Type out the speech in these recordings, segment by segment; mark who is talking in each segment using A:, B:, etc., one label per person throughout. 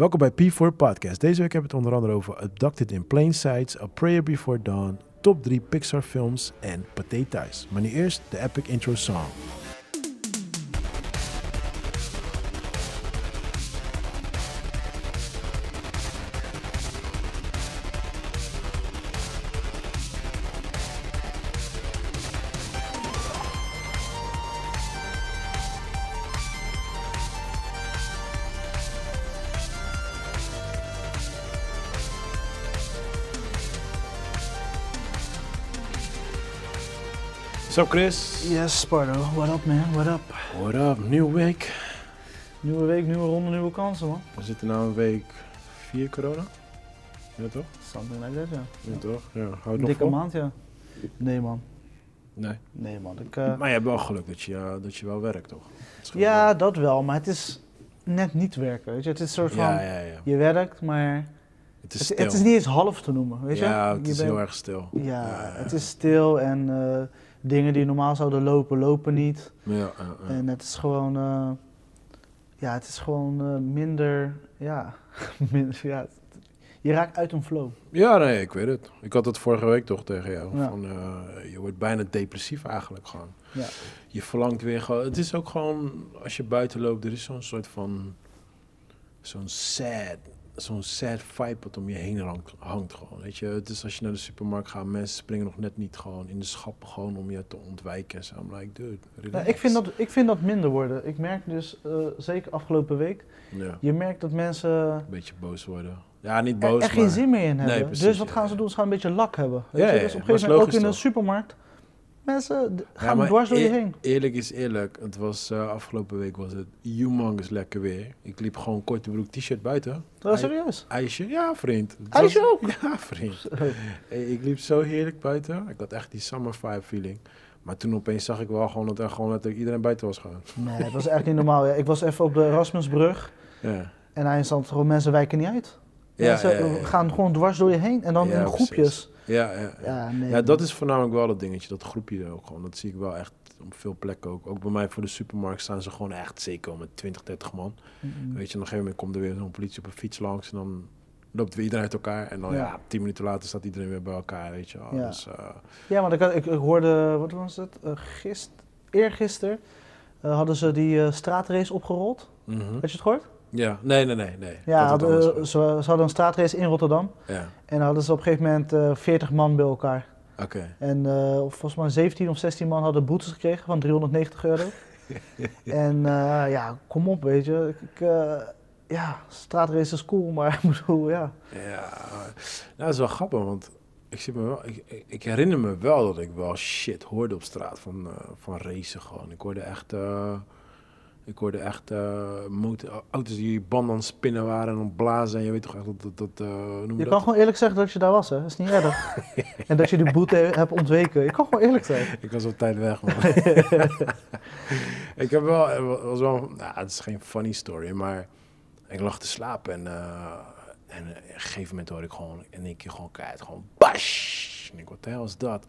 A: Welkom bij P4 Podcast. Deze week hebben we het onder andere over Abducted in Plain Sights, A Prayer Before Dawn, top 3 Pixar films en Pathé Thuis. Maar nu eerst de epic intro song. Chris.
B: Yes, Spardo. What up, man? What up?
A: What up? Nieuwe week.
B: Nieuwe week, nieuwe ronde, nieuwe kansen, man.
A: We zitten nu in week 4 corona. Ja toch?
B: Something like that, ja.
A: Ja toch? Ja, hou het nog
B: Dikke
A: vol?
B: maand, ja. Nee, man.
A: Nee.
B: Nee, man. Ik, eh,
A: Maar je hebt wel geluk dat je, dat je wel werkt toch? Dat
B: ja,
A: wel-
B: dat wel, maar het is net niet werken, weet je. Het is een soort van,
A: ja, ja, ja.
B: je werkt, maar
A: Het is
B: het, het is niet eens half te noemen, weet je.
A: ja, het
B: Je
A: is
B: bent-
A: heel erg stil.
B: Ja, het is stil en eh, dingen die normaal zouden lopen, lopen niet.
A: Ja, ja, ja.
B: En het is gewoon, eh, ja, het is gewoon eh, minder, ja, minder, ja. Je raakt uit een flow.
A: Ja, nee, ik weet het. Ik had het vorige week toch tegen jou. Van, eh, je wordt bijna depressief eigenlijk gewoon.
B: Ja.
A: Je verlangt weer gewoon... Het is ook gewoon, als je buiten loopt, er is zo'n soort van... Zo'n sad, zo'n sad vibe wat om je heen hangt, hangt gewoon. Weet je, het is als je naar de supermarkt gaat, mensen springen nog net niet gewoon in de schappen gewoon om je te ontwijken. En zo. I'm like, dude.
B: Nou, ik, vind dat, ik vind dat minder worden. Ik merk dus, eh, zeker afgelopen week,
A: Ja,
B: je merkt dat mensen
A: een beetje boos worden. Ja, niet
B: er,
A: boos,
B: er geen
A: maar-
B: zin meer in
A: Nee,
B: hebben.
A: precies,
B: dus wat
A: ja,
B: gaan ze doen? Ze gaan een beetje lak hebben. Weet
A: Ja,
B: je? Dus op een gegeven moment ook in
A: toch?
B: supermarkt. Mensen d-
A: Ja,
B: gaan dwars door je
A: eer-
B: heen.
A: Eerlijk is eerlijk, het was eh, afgelopen week was het humongous lekker weer. Ik liep gewoon korte broek t-shirt buiten.
B: Dat is
A: Ij-
B: serieus.
A: IJsje, ja vriend. Het
B: IJsje
A: was-
B: ook?
A: Ja vriend. Hey, ik liep zo heerlijk buiten. Ik had echt die summer vibe feeling. Maar toen opeens zag ik wel gewoon dat er gewoon letterlijk iedereen buiten was gaan.
B: Nee, dat was echt niet normaal. Ja, ik was even op de Erasmusbrug
A: Ja.
B: en hij stond gewoon mensen wijken niet uit.
A: Ja,
B: Mensen
A: ja,
B: gaan gewoon dwars door je heen en dan in groepjes.
A: Ja, ja. Ja,
B: nee.
A: Ja, dat is voornamelijk wel dat dingetje, dat groepje er ook gewoon. Dat zie ik wel echt op veel plekken ook. Ook bij mij voor de supermarkt staan ze gewoon echt zeker met 20, 30 man.
B: Mm.
A: Weet je, op een gegeven moment komt er weer zo'n politie op een fiets langs en dan loopt weer iedereen uit elkaar. En dan ja.
B: Ja.
A: tien minuten later staat iedereen weer bij elkaar, weet je wel.
B: Ja.
A: Dus, eh,
B: Ja, want ik, ik, ik hoorde, wat was het? Uh, gist, eergisteren eh, hadden ze die eh, straatrace opgerold.
A: mhm.
B: Had je het gehoord?
A: Ja, nee, nee, nee. nee.
B: Ja, hadden,
A: anders
B: ze, hadden een straatrace in Rotterdam.
A: Ja,
B: En dan hadden ze op een gegeven moment eh 40 man bij elkaar.
A: oké.
B: En eh, volgens mij 17 of 16 man hadden boetes gekregen van 390 euro. en eh, ja, kom op, weet je. Ik, eh, ja, straatrace is cool, maar ik bedoel, ja.
A: Ja, nou, dat is wel grappig, want ik, zit me wel, ik, ik- herinner me wel dat ik wel shit hoorde op straat van, eh, van racen gewoon. Ik hoorde echt, eh, ik hoorde echt eh, motor, auto's die banden aan spinnen waren en ontblazen. En je weet toch echt dat, dat, dat eh, je dat?
B: kan gewoon eerlijk zeggen dat je daar was, hè. Dat is niet erg. en dat je die boete hebt ontweken. Je kan gewoon eerlijk zijn.
A: Ik was op tijd weg, man. ik heb wel, was wel, nou, het is geen funny story, maar ik lag te slapen en, eh, en op een gegeven moment hoorde ik gewoon in één keer gewoon keihard, gewoon bash. En ik, wat de hel is dat?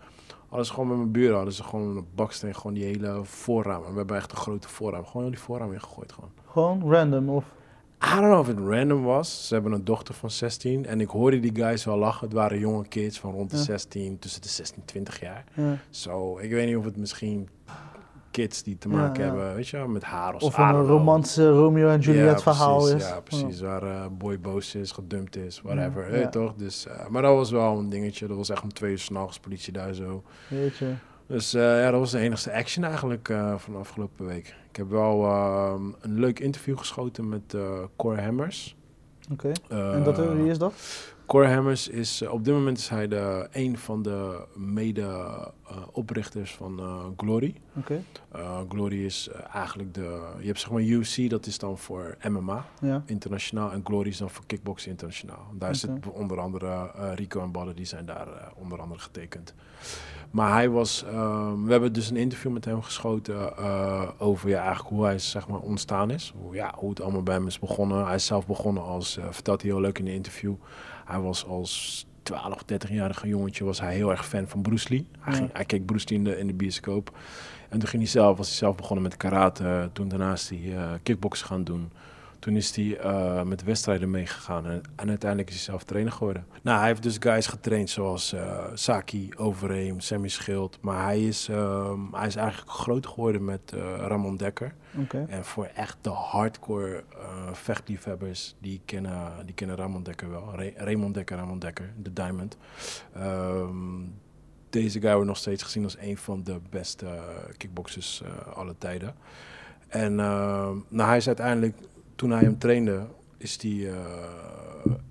A: Alles gewoon met mijn buren hadden ze gewoon een baksteen, gewoon die hele voorraam. En we hebben echt een grote voorraam, gewoon die voorraam ingegooid gewoon.
B: Gewoon random of...
A: I don't know of het random was. Ze hebben een dochter van 16 en ik hoorde die guys wel lachen. Het waren jonge kids van rond de
B: Ja.
A: 16, tussen de 16 en 20 jaar.
B: Ja.
A: Zo, ik weet niet of het misschien kids die te maken hebben, weet je wel, met haar of
B: Of een romantische Romeo en Juliet verhaal
A: precies,
B: is.
A: Ja, precies. Waar eh, boy boos is, gedumpt is, whatever. Toch? Dus, eh, maar dat was wel een dingetje. Dat was echt om twee uur s'nachts, politie daar zo.
B: Weet je.
A: Dus eh, ja, dat was de enigste action eigenlijk eh, van de afgelopen week. Ik heb wel ehm, een leuk interview geschoten met Cor Hammers.
B: Oké. En dat, wie is dat?
A: Cor Hammers is, eh, op dit moment is hij de, een van de mede-oprichters van eh, Glory.
B: Oké.
A: Uh, Glory is eh, eigenlijk de. Je hebt zeg maar UFC, dat is dan voor MMA
B: Ja.
A: internationaal. En Glory is dan voor kickboxing internationaal. Daar zit onder andere eh, Rico en Ballen, die zijn daar eh, onder andere getekend. Maar hij was. ehm, we hebben dus een interview met hem geschoten eh, over ja, eigenlijk hoe hij zeg maar ontstaan is. Hoe, ja, hoe het allemaal bij hem is begonnen. Hij is zelf begonnen als. eh, vertelt hij heel leuk in de interview. Hij was als 12 of 13-jarige jongetje was hij heel erg fan van Bruce Lee. Hij,
B: Ja.
A: ging, hij keek Bruce Lee in de, in de bioscoop. En toen ging hij zelf, was hij zelf begonnen met karate. Toen daarnaast hij eh kickboksen gaan doen. Toen is hij eh, met wedstrijden meegegaan en, en uiteindelijk is hij zelf trainer geworden. Nou, hij heeft dus guys getraind zoals eh, Saki, Overeem, Sammy Schild. Maar hij is, ehm, hij is eigenlijk groot geworden met eh, Ramon Dekker. En voor echt de hardcore vechtliefhebbers, die kennen, die kennen Ramon Dekker wel. Ra- Raymond Dekker, Ramon Dekker, de Diamond. Ehm, deze guy wordt nog steeds gezien als een van de beste kickboxers alle tijden. En ehm, nou, hij is uiteindelijk, toen hij hem trainde, is hij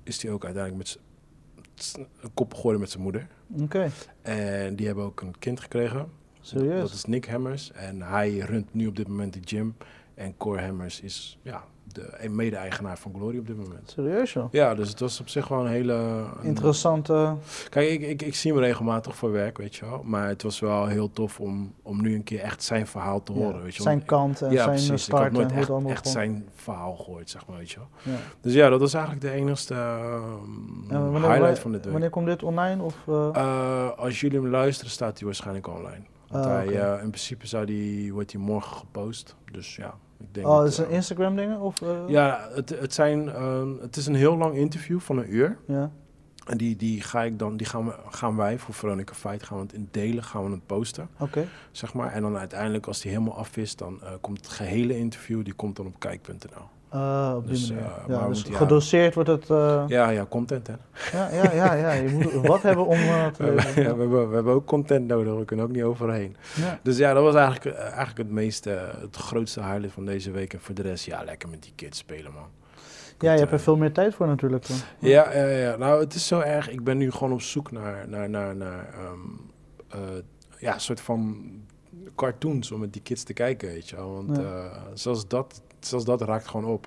A: is die ook uiteindelijk met een kop geworden met zijn moeder.
B: Oké.
A: En die hebben ook een kind gekregen.
B: Serieus?
A: Dat is Nick Hammers. En hij runt nu op dit moment de gym. En Cor Hammers is ja, de mede-eigenaar van Glory op dit moment.
B: Serieus joh.
A: Ja, dus het was op zich wel een hele... een-
B: Interessante.
A: Kijk, ik, ik, ik zie hem regelmatig voor werk, weet je wel. Maar het was wel heel tof om, om nu een keer echt zijn verhaal te horen,
B: ja,
A: weet je wel.
B: zijn kant en
A: ja,
B: zijn
A: precies. Ik had
B: start
A: nooit echt, echt zijn verhaal gehoord, zeg maar, weet je wel.
B: Ja.
A: Dus ja, dat was eigenlijk de enigste ehm, highlight van dit week.
B: Wanneer komt dit online? Of, eh,
A: Eh, als jullie hem luisteren, staat hij waarschijnlijk online. Want
B: Ah,
A: hij, eh, in principe zou die, wordt hij morgen gepost. Dus ja, ik denk
B: oh, is het een
A: eh,
B: Instagram dingen? Of, eh,
A: Ja, het, het, zijn, eh, het is een heel lang interview van een uur.
B: ja.
A: En die, die, ga ik dan, die gaan, we, gaan wij voor Veronica Fight gaan we het in delen, gaan we het posten,
B: Oké.
A: zeg maar. En dan uiteindelijk, als die helemaal af is, dan eh, komt het gehele interview, die komt dan op kijk.nl.
B: Op die
A: Dus,
B: manier.
A: eh,
B: ja, dus
A: ja.
B: gedoseerd wordt het. eh,
A: Ja, ja, content hè.
B: ja, ja, ja, ja, Je moet wat hebben om eh, te leven.
A: ja, we, hebben, we hebben ook content nodig, we kunnen ook niet overheen.
B: Ja.
A: Dus ja, dat was eigenlijk, eigenlijk het meeste, het grootste highlight van deze week. En voor de rest, ja, lekker met die kids spelen, man.
B: ja, je hebt er veel meer tijd voor natuurlijk. dan.
A: Ja, ja, ja. Nou, het is zo erg. Ik ben nu gewoon op zoek naar, naar, naar, naar ehm, eh, ja, soort van cartoons om met die kids te kijken, weet je wel. Want zelfs, dat, zelfs dat raakt gewoon op.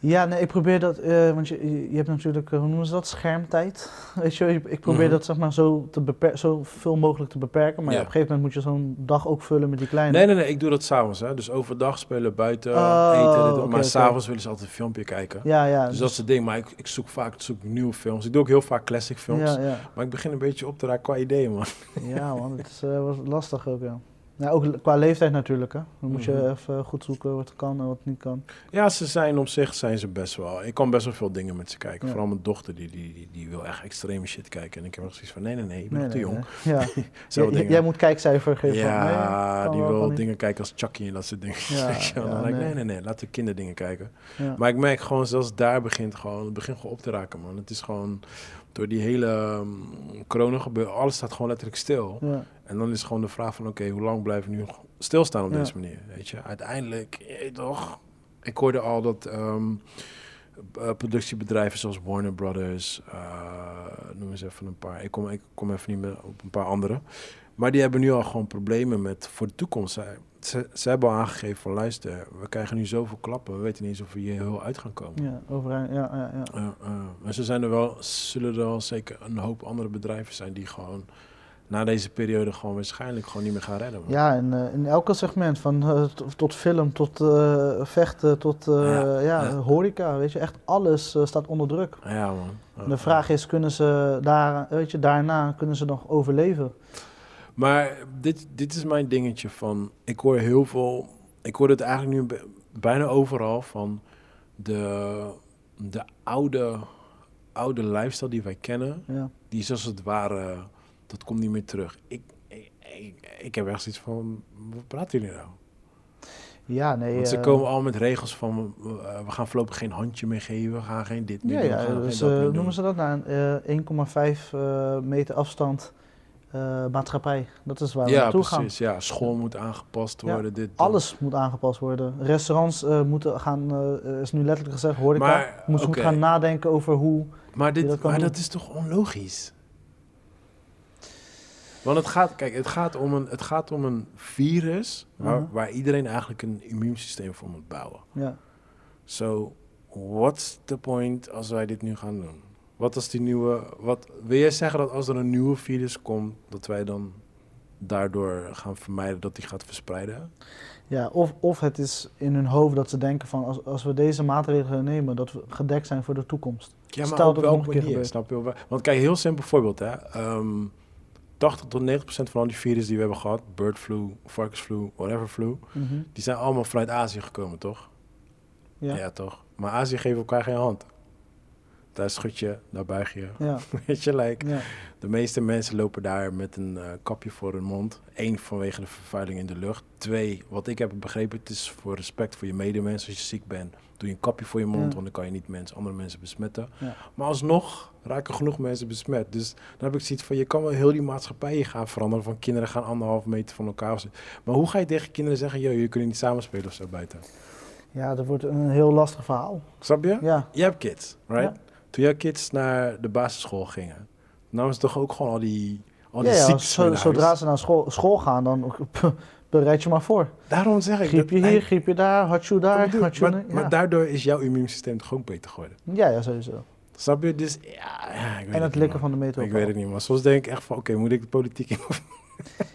B: Ja, nee, ik probeer dat, eh, want je, je hebt natuurlijk, eh, hoe noemen ze dat, schermtijd. Weet je, ik probeer
A: Mhm.
B: dat zeg maar zo, te zo veel mogelijk te beperken. Maar ja,
A: Ja.
B: op een gegeven moment moet je zo'n dag ook vullen met die kleine.
A: Nee, nee, nee, ik doe dat s'avonds. Dus overdag spelen, buiten,
B: Oh,
A: eten. dit, maar s'avonds willen ze altijd een filmpje kijken.
B: Ja, ja.
A: Dus dat is het ding. Maar ik, ik zoek vaak ik zoek nieuwe films. Ik doe ook heel vaak classic films.
B: Ja.
A: Maar ik begin een beetje op te raken qua ideeën, man.
B: ja man, het is eh, wat lastig ook, ja. Ja, ook qua leeftijd natuurlijk, hè. Dan moet je
A: Mhm.
B: even goed zoeken wat kan en wat niet kan.
A: Ja, ze zijn op zich zijn ze best wel. Ik kan best wel veel dingen met ze kijken.
B: Ja.
A: Vooral mijn dochter, die, die, die, die wil echt extreme shit kijken. En ik heb nog zoiets van, nee, nee, nee,
B: Nee,
A: nog te
B: nee,
A: jong.
B: Ja.
A: Zo
B: Jij-
A: dingen.
B: jij moet kijkcijfer geven.
A: ja, die
B: wel,
A: wil
B: niet.
A: dingen kijken als Chucky en dat soort dingen.
B: Ja, ja,
A: dan denk ik,
B: nee.
A: nee, nee, laten we kinderdingen kijken. Maar ik merk gewoon, zelfs daar begint gewoon, het begint gewoon op te raken, man. Het is gewoon, door die hele um, corona gebeuren, alles staat gewoon letterlijk stil.
B: Ja.
A: En dan is gewoon de vraag van, oké, hoe lang blijven we nu stilstaan op
B: Ja.
A: deze manier? Weet je, uiteindelijk, toch? Ik hoorde al dat ehm, eh, productiebedrijven zoals Warner Brothers, eh, noem eens even een paar, ik kom, ik kom even niet meer op een paar andere. Maar die hebben nu al gewoon problemen met voor de toekomst. Ze, ze, hebben al aangegeven van, luister, we krijgen nu zoveel klappen, we weten niet eens of we hier heel uit gaan komen.
B: Ja, overeind. Ja, ja, ja.
A: Uh, uh, maar ze zijn er wel, zullen er wel zeker een hoop andere bedrijven zijn die gewoon na deze periode gewoon waarschijnlijk gewoon niet meer gaan redden. man.
B: Ja, in, eh, in elke segment, van eh, tot film, tot eh, vechten, tot
A: Ja,
B: ja, horeca, weet je, echt alles staat onder druk.
A: Ja, man.
B: De vraag is, kunnen ze daar, weet je, daarna, kunnen ze nog overleven?
A: Maar dit, dit is mijn dingetje van, ik hoor heel veel, ik hoor het eigenlijk nu bij- bijna overal van de, de oude, oude lifestyle die wij kennen,
B: Ja,
A: die is als het ware, dat komt niet meer terug. Ik, ik, ik, ik heb echt zoiets van, wat praten jullie nou?
B: ja nee.
A: Want ze
B: eh,
A: komen al met regels van, uh, we gaan voorlopig geen handje meer geven, we gaan geen dit meer
B: Ja,
A: doen,
B: ja dus eh, noemen ze dat nou? een, eh, 1,5 eh, meter afstand eh, maatschappij. Dat is waar we
A: Ja,
B: naartoe gaan.
A: precies. Ja, school moet aangepast
B: Ja,
A: worden. dit, dat.
B: Alles moet aangepast worden. Restaurants eh, moeten gaan, eh, is nu letterlijk gezegd, horeca,
A: Maar,
B: moet, moet
A: oké.
B: gaan nadenken over hoe...
A: Maar, dit,
B: dat kan
A: maar
B: doen.
A: dat is toch onlogisch? Want het gaat, kijk, het gaat om een, het gaat om een virus waar,
B: Mhm.
A: waar iedereen eigenlijk een immuunsysteem voor moet bouwen.
B: Ja.
A: So, what's the point als wij dit nu gaan doen? Wat als die nieuwe, wat, wil jij zeggen dat als er een nieuwe virus komt, dat wij dan daardoor gaan vermijden dat die gaat verspreiden?
B: Ja, of, of het is in hun hoofd dat ze denken van als, als we deze maatregelen nemen, dat we gedekt zijn voor de toekomst.
A: Ja, maar
B: Stel dat het nog een keer
A: manier, snap je? Want kijk, heel simpel voorbeeld, hè. Ehm 80 tot 90 procent van al die virus die we hebben gehad, bird flu, varkensflu, whatever flu,
B: Mhm.
A: die zijn allemaal vanuit Azië gekomen, toch? Ja.
B: Ja.
A: toch? Maar Azië geeft elkaar geen hand. Daar schud je, daar buig je.
B: Ja,
A: Weet je, like,
B: ja.
A: de meeste mensen lopen daar met een eh, kapje voor hun mond. Eén, vanwege de vervuiling in de lucht. Twee, wat ik heb begrepen, het is voor respect voor je medemens. Als je ziek bent, doe je een kapje voor je mond,
B: Ja.
A: want dan kan je niet mensen, andere mensen besmetten. Maar alsnog raken genoeg mensen besmet. Dus dan heb ik zoiets van, je kan wel heel die maatschappij gaan veranderen. Van kinderen gaan anderhalf meter van elkaar. zo. Maar hoe ga je tegen kinderen zeggen, joh, je kunt niet samenspelen of zo buiten?
B: ja, dat wordt een heel lastig verhaal.
A: Snap je?
B: Ja,
A: Je hebt kids, right?
B: Ja.
A: Toen jouw kids naar de basisschool gingen, namen ze toch ook gewoon al die, al die
B: ja, ja
A: ziektes
B: zo- zodra ze naar school, school gaan, dan bereid je maar voor.
A: Daarom zeg ik
B: Griepje
A: dat-
B: hier, griepje daar, hartje daar, hartje
A: maar,
B: daar.
A: maar
B: Ja.
A: daardoor is jouw immuunsysteem toch ook beter geworden.
B: ja, ja, sowieso.
A: Snap je? Dus ja, ja ik weet
B: En het likken van de meter.
A: Ik weet het niet, maar soms denk ik echt van, oké, moet ik de politiek in?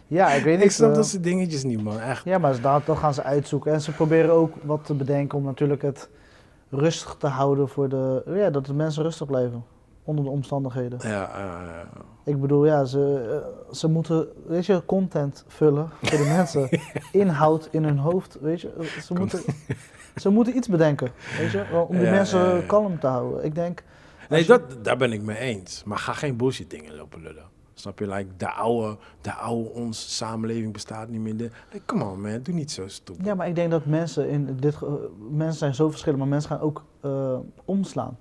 B: Ja, ik weet niet.
A: ik snap
B: eh,
A: dat soort dingetjes niet, man. Echt.
B: Ja, maar dat, dat gaan ze uitzoeken. En ze proberen ook wat te bedenken om natuurlijk het rustig te houden voor de... Ja, dat de mensen rustig blijven. Onder de omstandigheden.
A: Ja, eh,
B: Ik bedoel, ja, ze, eh, ze moeten, weet je, content vullen voor de mensen. Inhoud in hun hoofd, weet je. Ze moeten, ze moeten iets bedenken, weet je. Om de
A: Ja,
B: mensen
A: ja, ja.
B: kalm te houden. Ik denk...
A: nee,
B: je-
A: dat, daar ben ik mee eens. Maar ga geen bullshit dingen lopen lullen. Snap je? Like, de oude, de oude ons samenleving bestaat niet meer. De, like, come on man, doe niet zo.
B: Ja, maar ik denk dat mensen in dit... ge- mensen zijn zo verschillend, maar mensen gaan ook eh, omslaan.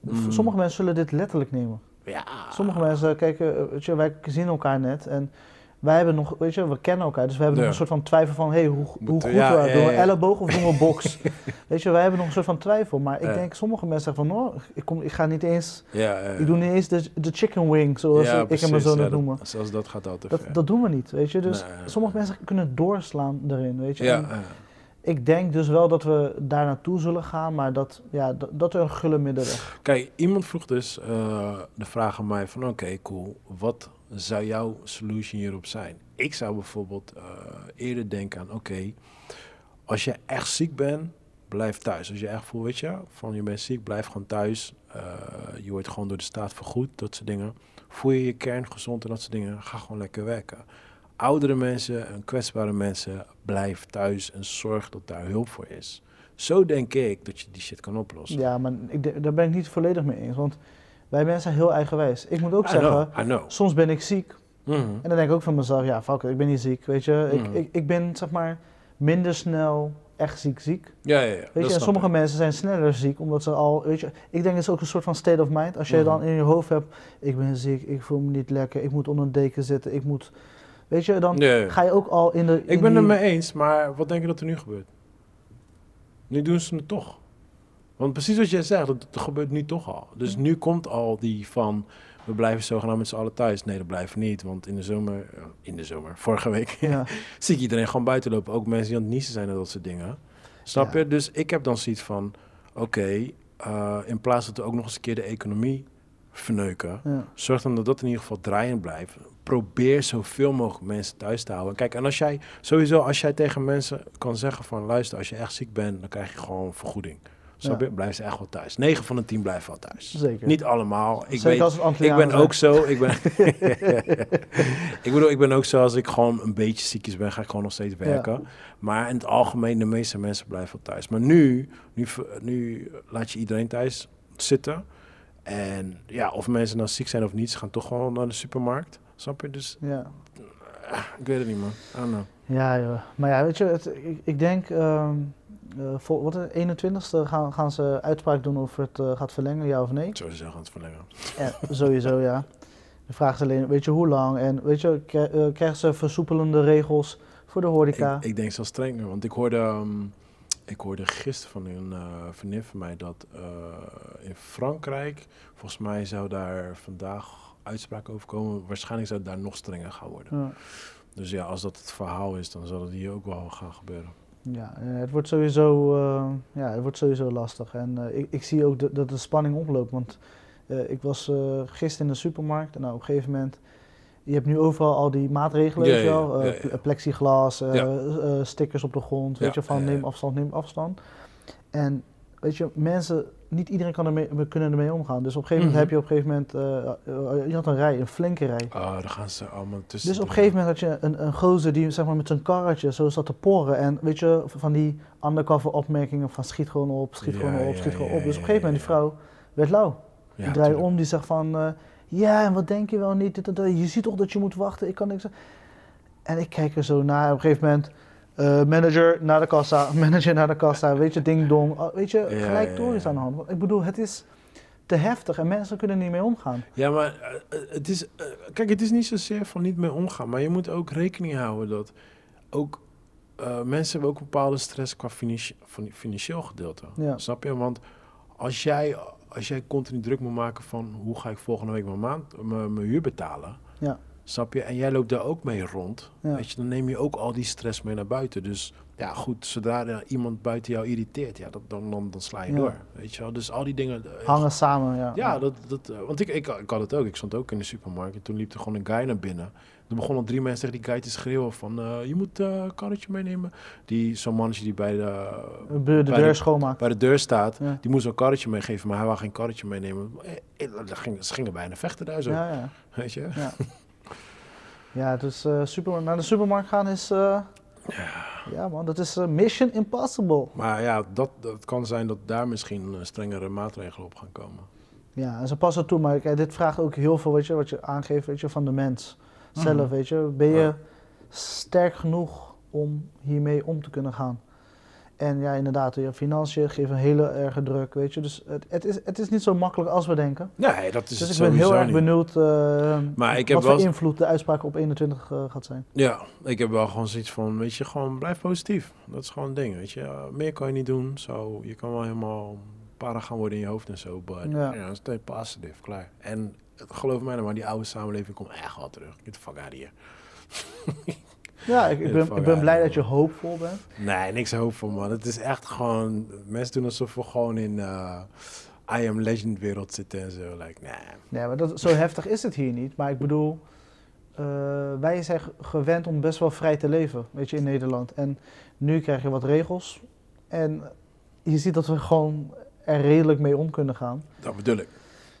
A: Mm.
B: Sommige mensen zullen dit letterlijk nemen.
A: Ja.
B: Sommige mensen kijken, eh, weet je, wij zien elkaar net en wij hebben nog, weet je, we kennen elkaar, dus we hebben
A: Ja.
B: nog een soort van twijfel van, hé, hey, hoe, hoe goed
A: ja,
B: we
A: ja,
B: doen we elleboog of doen we box? weet je, wij hebben nog een soort van twijfel, maar ik denk, sommige mensen zeggen van, oh, ik, kom, ik ga niet eens,
A: Ja, ja.
B: ik doe niet eens de, de chicken wing, zoals ik hem
A: precies.
B: maar zo
A: dat-
B: noemen.
A: Zelfs dat gaat altijd
B: Dat, dat doen we niet, weet je, dus
A: Nee.
B: sommige mensen kunnen doorslaan erin, weet je. En ik denk dus wel dat we daar naartoe zullen gaan, maar dat, ja, dat, dat er een gulle middenweg.
A: Kijk, iemand vroeg dus eh, de vraag aan mij van... Oké, cool. Wat zou jouw solution hierop zijn? Ik zou bijvoorbeeld eh, eerder denken aan... Oké, als je echt ziek bent, blijf thuis. Als je echt voelt, weet je, van je bent ziek, blijf gewoon thuis. Eh, je wordt gewoon door de staat vergoed, dat soort dingen. Voel je je kern gezond en dat soort dingen, ga gewoon lekker werken. Oudere mensen en kwetsbare mensen, blijf thuis en zorg dat daar hulp voor is. Zo denk ik dat je die shit kan oplossen.
B: Ja, maar ik, daar ben ik niet volledig mee eens, want wij mensen zijn heel eigenwijs. Ik moet ook
A: I
B: zeggen,
A: know, I know.
B: soms ben ik ziek.
A: Mhm.
B: En dan denk ik ook van mezelf, ja, fuck it, ik ben niet ziek, weet je. Ik,
A: Mhm.
B: ik, ik ben, zeg maar, minder snel echt ziek ziek.
A: Ja, ja, ja.
B: Weet je, en sommige mensen zijn sneller ziek, omdat ze al, weet je. Ik denk het is ook een soort van state of mind. Als je
A: Mhm.
B: dan in je hoofd hebt, ik ben ziek, ik voel me niet lekker, ik moet onder een deken zitten, ik moet... Weet je, dan
A: Ja, ja.
B: ga je ook al in de...
A: Ik ben het
B: die-
A: mee eens, maar wat denk je dat er nu gebeurt? Nu doen ze het toch. Want precies wat jij zegt, dat, dat gebeurt nu toch al. Dus nu komt al die van, we blijven zogenaamd met z'n allen thuis. Nee, dat blijven niet, want in de zomer, in de zomer, vorige week,
B: Ja,
A: zie ik iedereen gewoon buiten lopen. Ook mensen die aan het niezen zijn en dat soort dingen. Snap
B: Ja.
A: je? Dus ik heb dan zoiets van, oké, eh, in plaats dat we ook nog eens een keer de economie verneuken,
B: ja.
A: Zorg dan dat dat in ieder geval draaiend blijft. Probeer zoveel mogelijk mensen thuis te houden. Kijk, en als jij sowieso, als jij tegen mensen kan zeggen van luister, als je echt ziek bent, dan krijg je gewoon vergoeding. Snap
B: Ja.
A: Blijf ze echt wel thuis. 9 van de 10 blijven wel thuis.
B: Zeker.
A: Niet allemaal. Ik,
B: Zeker
A: weet,
B: als
A: ik ben
B: zijn.
A: ook zo. Ik, ben ik bedoel, ik ben ook zo als ik gewoon een beetje ziekjes ben, ga ik gewoon nog steeds werken. Maar in het algemeen, de meeste mensen blijven wel thuis. Maar nu, nu, nu laat je iedereen thuis zitten. En ja, of mensen nou ziek zijn of niet, ze gaan toch gewoon naar de supermarkt. Snap je? Dus
B: Ja.
A: ah, ik weet het niet, man. I don't know.
B: Ja, joh. maar ja, weet je, het, ik, ik denk, ehm eh, vol, wat, de 21ste gaan, gaan ze uitspraak doen of het eh, gaat verlengen, ja of nee.
A: Sowieso gaan het verlengen.
B: Ja, sowieso, ja. De vraag is alleen, weet je, hoe lang? En weet je, kri- eh, krijgen ze versoepelende regels voor de horeca?
A: Ik, ik denk zelfs strenger, want ik hoorde, ehm, ik hoorde gisteren van een vriendin van mij dat eh, in Frankrijk, volgens mij zou daar vandaag uitspraak over komen. Waarschijnlijk zou het daar nog strenger gaan worden.
B: Ja,
A: Dus ja, als dat het verhaal is, dan zal het hier ook wel gaan gebeuren.
B: Ja eh, het, wordt sowieso, eh, ja, het wordt sowieso lastig. En eh, ik, ik zie ook de- dat de spanning oploopt, want ik was gisteren in de supermarkt en nou, op een gegeven moment... Je hebt nu overal al die maatregelen,
A: Ja,
B: weet je
A: ja,
B: wel.
A: ja, ja.
B: ple- plexiglas, stickers op de grond, weet je, van neem afstand, neem afstand. En weet je, mensen niet iedereen kan ermee, we kunnen ermee omgaan. Dus op een gegeven moment
A: Mhm.
B: heb je op een gegeven moment, eh, eh, je had een rij, een flinke rij.
A: Oh, dan gaan ze allemaal tussen.
B: Dus op een gegeven moment had je een, een gozer die zeg maar, met zijn karretje zo zat te porren. En weet je, van die undercover opmerkingen van schiet gewoon op, schiet
A: Ja,
B: gewoon op,
A: ja,
B: schiet gewoon op. Dus op een gegeven moment, die vrouw werd lauw. Die draait om, die zegt van, eh, ja en wat denk je wel niet, dit, dit, dit. je ziet toch dat je moet wachten, ik kan niks. En ik kijk er zo naar, op een gegeven moment, eh, manager naar de kassa, manager naar de kassa, weet je, ding dong. Oh, Weet je,
A: Ja,
B: gelijk tories
A: ja.
B: aan de hand. Want Ik bedoel, het is te heftig en mensen kunnen er niet mee omgaan.
A: Ja, maar eh, eh, het is. kijk, het is niet zozeer van niet mee omgaan. Maar je moet ook rekening houden dat. Ook. mensen hebben ook een bepaalde stress qua financi- van financieel gedeelte.
B: Ja.
A: Snap je? Want als jij, als jij continu druk moet maken van hoe ga ik volgende week mijn maand mijn mijn huur betalen.
B: Ja.
A: Snap je? En jij loopt daar ook mee rond.
B: Ja.
A: Weet je, dan neem je ook al die stress mee naar buiten. Dus ja, goed, zodra iemand buiten jou irriteert, ja, dat, dan, dan, dan sla je
B: Ja.
A: door. Weet je wel? Dus al die dingen. eh,
B: Hangen samen, ja.
A: ja, dat, dat, eh, want ik, ik, ik had het ook. Ik stond ook in de supermarkt en toen liep er gewoon een guy naar binnen. Er begonnen drie mensen tegen die guy te schreeuwen van... eh, je moet een karretje meenemen. Die, zo'n mannetje die bij de,
B: De, de
A: bij
B: deur
A: de-
B: schoonmaken.
A: bij de deur staat...
B: Ja.
A: die moest een karretje meegeven, maar hij wou geen karretje meenemen. Ging- Ze gingen bijna vechten daar zo,
B: Ja, ja.
A: weet je?
B: Ja, ja dus eh, super, naar de supermarkt gaan is... eh, ja. man, dat is eh, mission impossible.
A: Maar ja, dat, dat kan zijn dat daar misschien strengere maatregelen op gaan komen.
B: Ja, en ze passen toe, maar kijk, dit vraagt ook heel veel, weet je, wat je aangeeft, weet je, van de mens zelf,
A: Mhm.
B: weet je. Ben je
A: Ja.
B: sterk genoeg om hiermee om te kunnen gaan? En ja, inderdaad, je financiën geven een hele erge druk, weet je. Dus het, het, is, het is niet zo makkelijk als we denken.
A: Nee, dat is
B: Dus ik ben heel erg
A: niet.
B: benieuwd eh,
A: Maar ik heb
B: wat
A: wel
B: voor invloed de uitspraak op 21 eh, gaat zijn.
A: Ja, ik heb wel gewoon zoiets van, weet je, gewoon blijf positief. Dat is gewoon een ding, weet je. Uh, meer kan je niet doen, zo. Je kan wel helemaal para gaan worden in je hoofd en zo, but
B: Ja.
A: ja, stay positive, klaar. En het- geloof mij nou maar, die oude samenleving komt echt wel terug. Get the fuck out of here.
B: Ja, ik, ik ben, ik ben blij dat je hoopvol bent.
A: Nee, niks hoopvol, man. Het is echt gewoon, mensen doen alsof we gewoon in uh, I Am Legend wereld zitten en zo. Like, nee.
B: Nee, maar dat, zo heftig is het hier niet. Maar ik bedoel, eh, wij zijn ge- gewend om best wel vrij te leven, weet je, in Nederland. En nu krijg je wat regels. En je ziet dat we gewoon er redelijk mee om kunnen gaan.
A: Dat bedoel ik.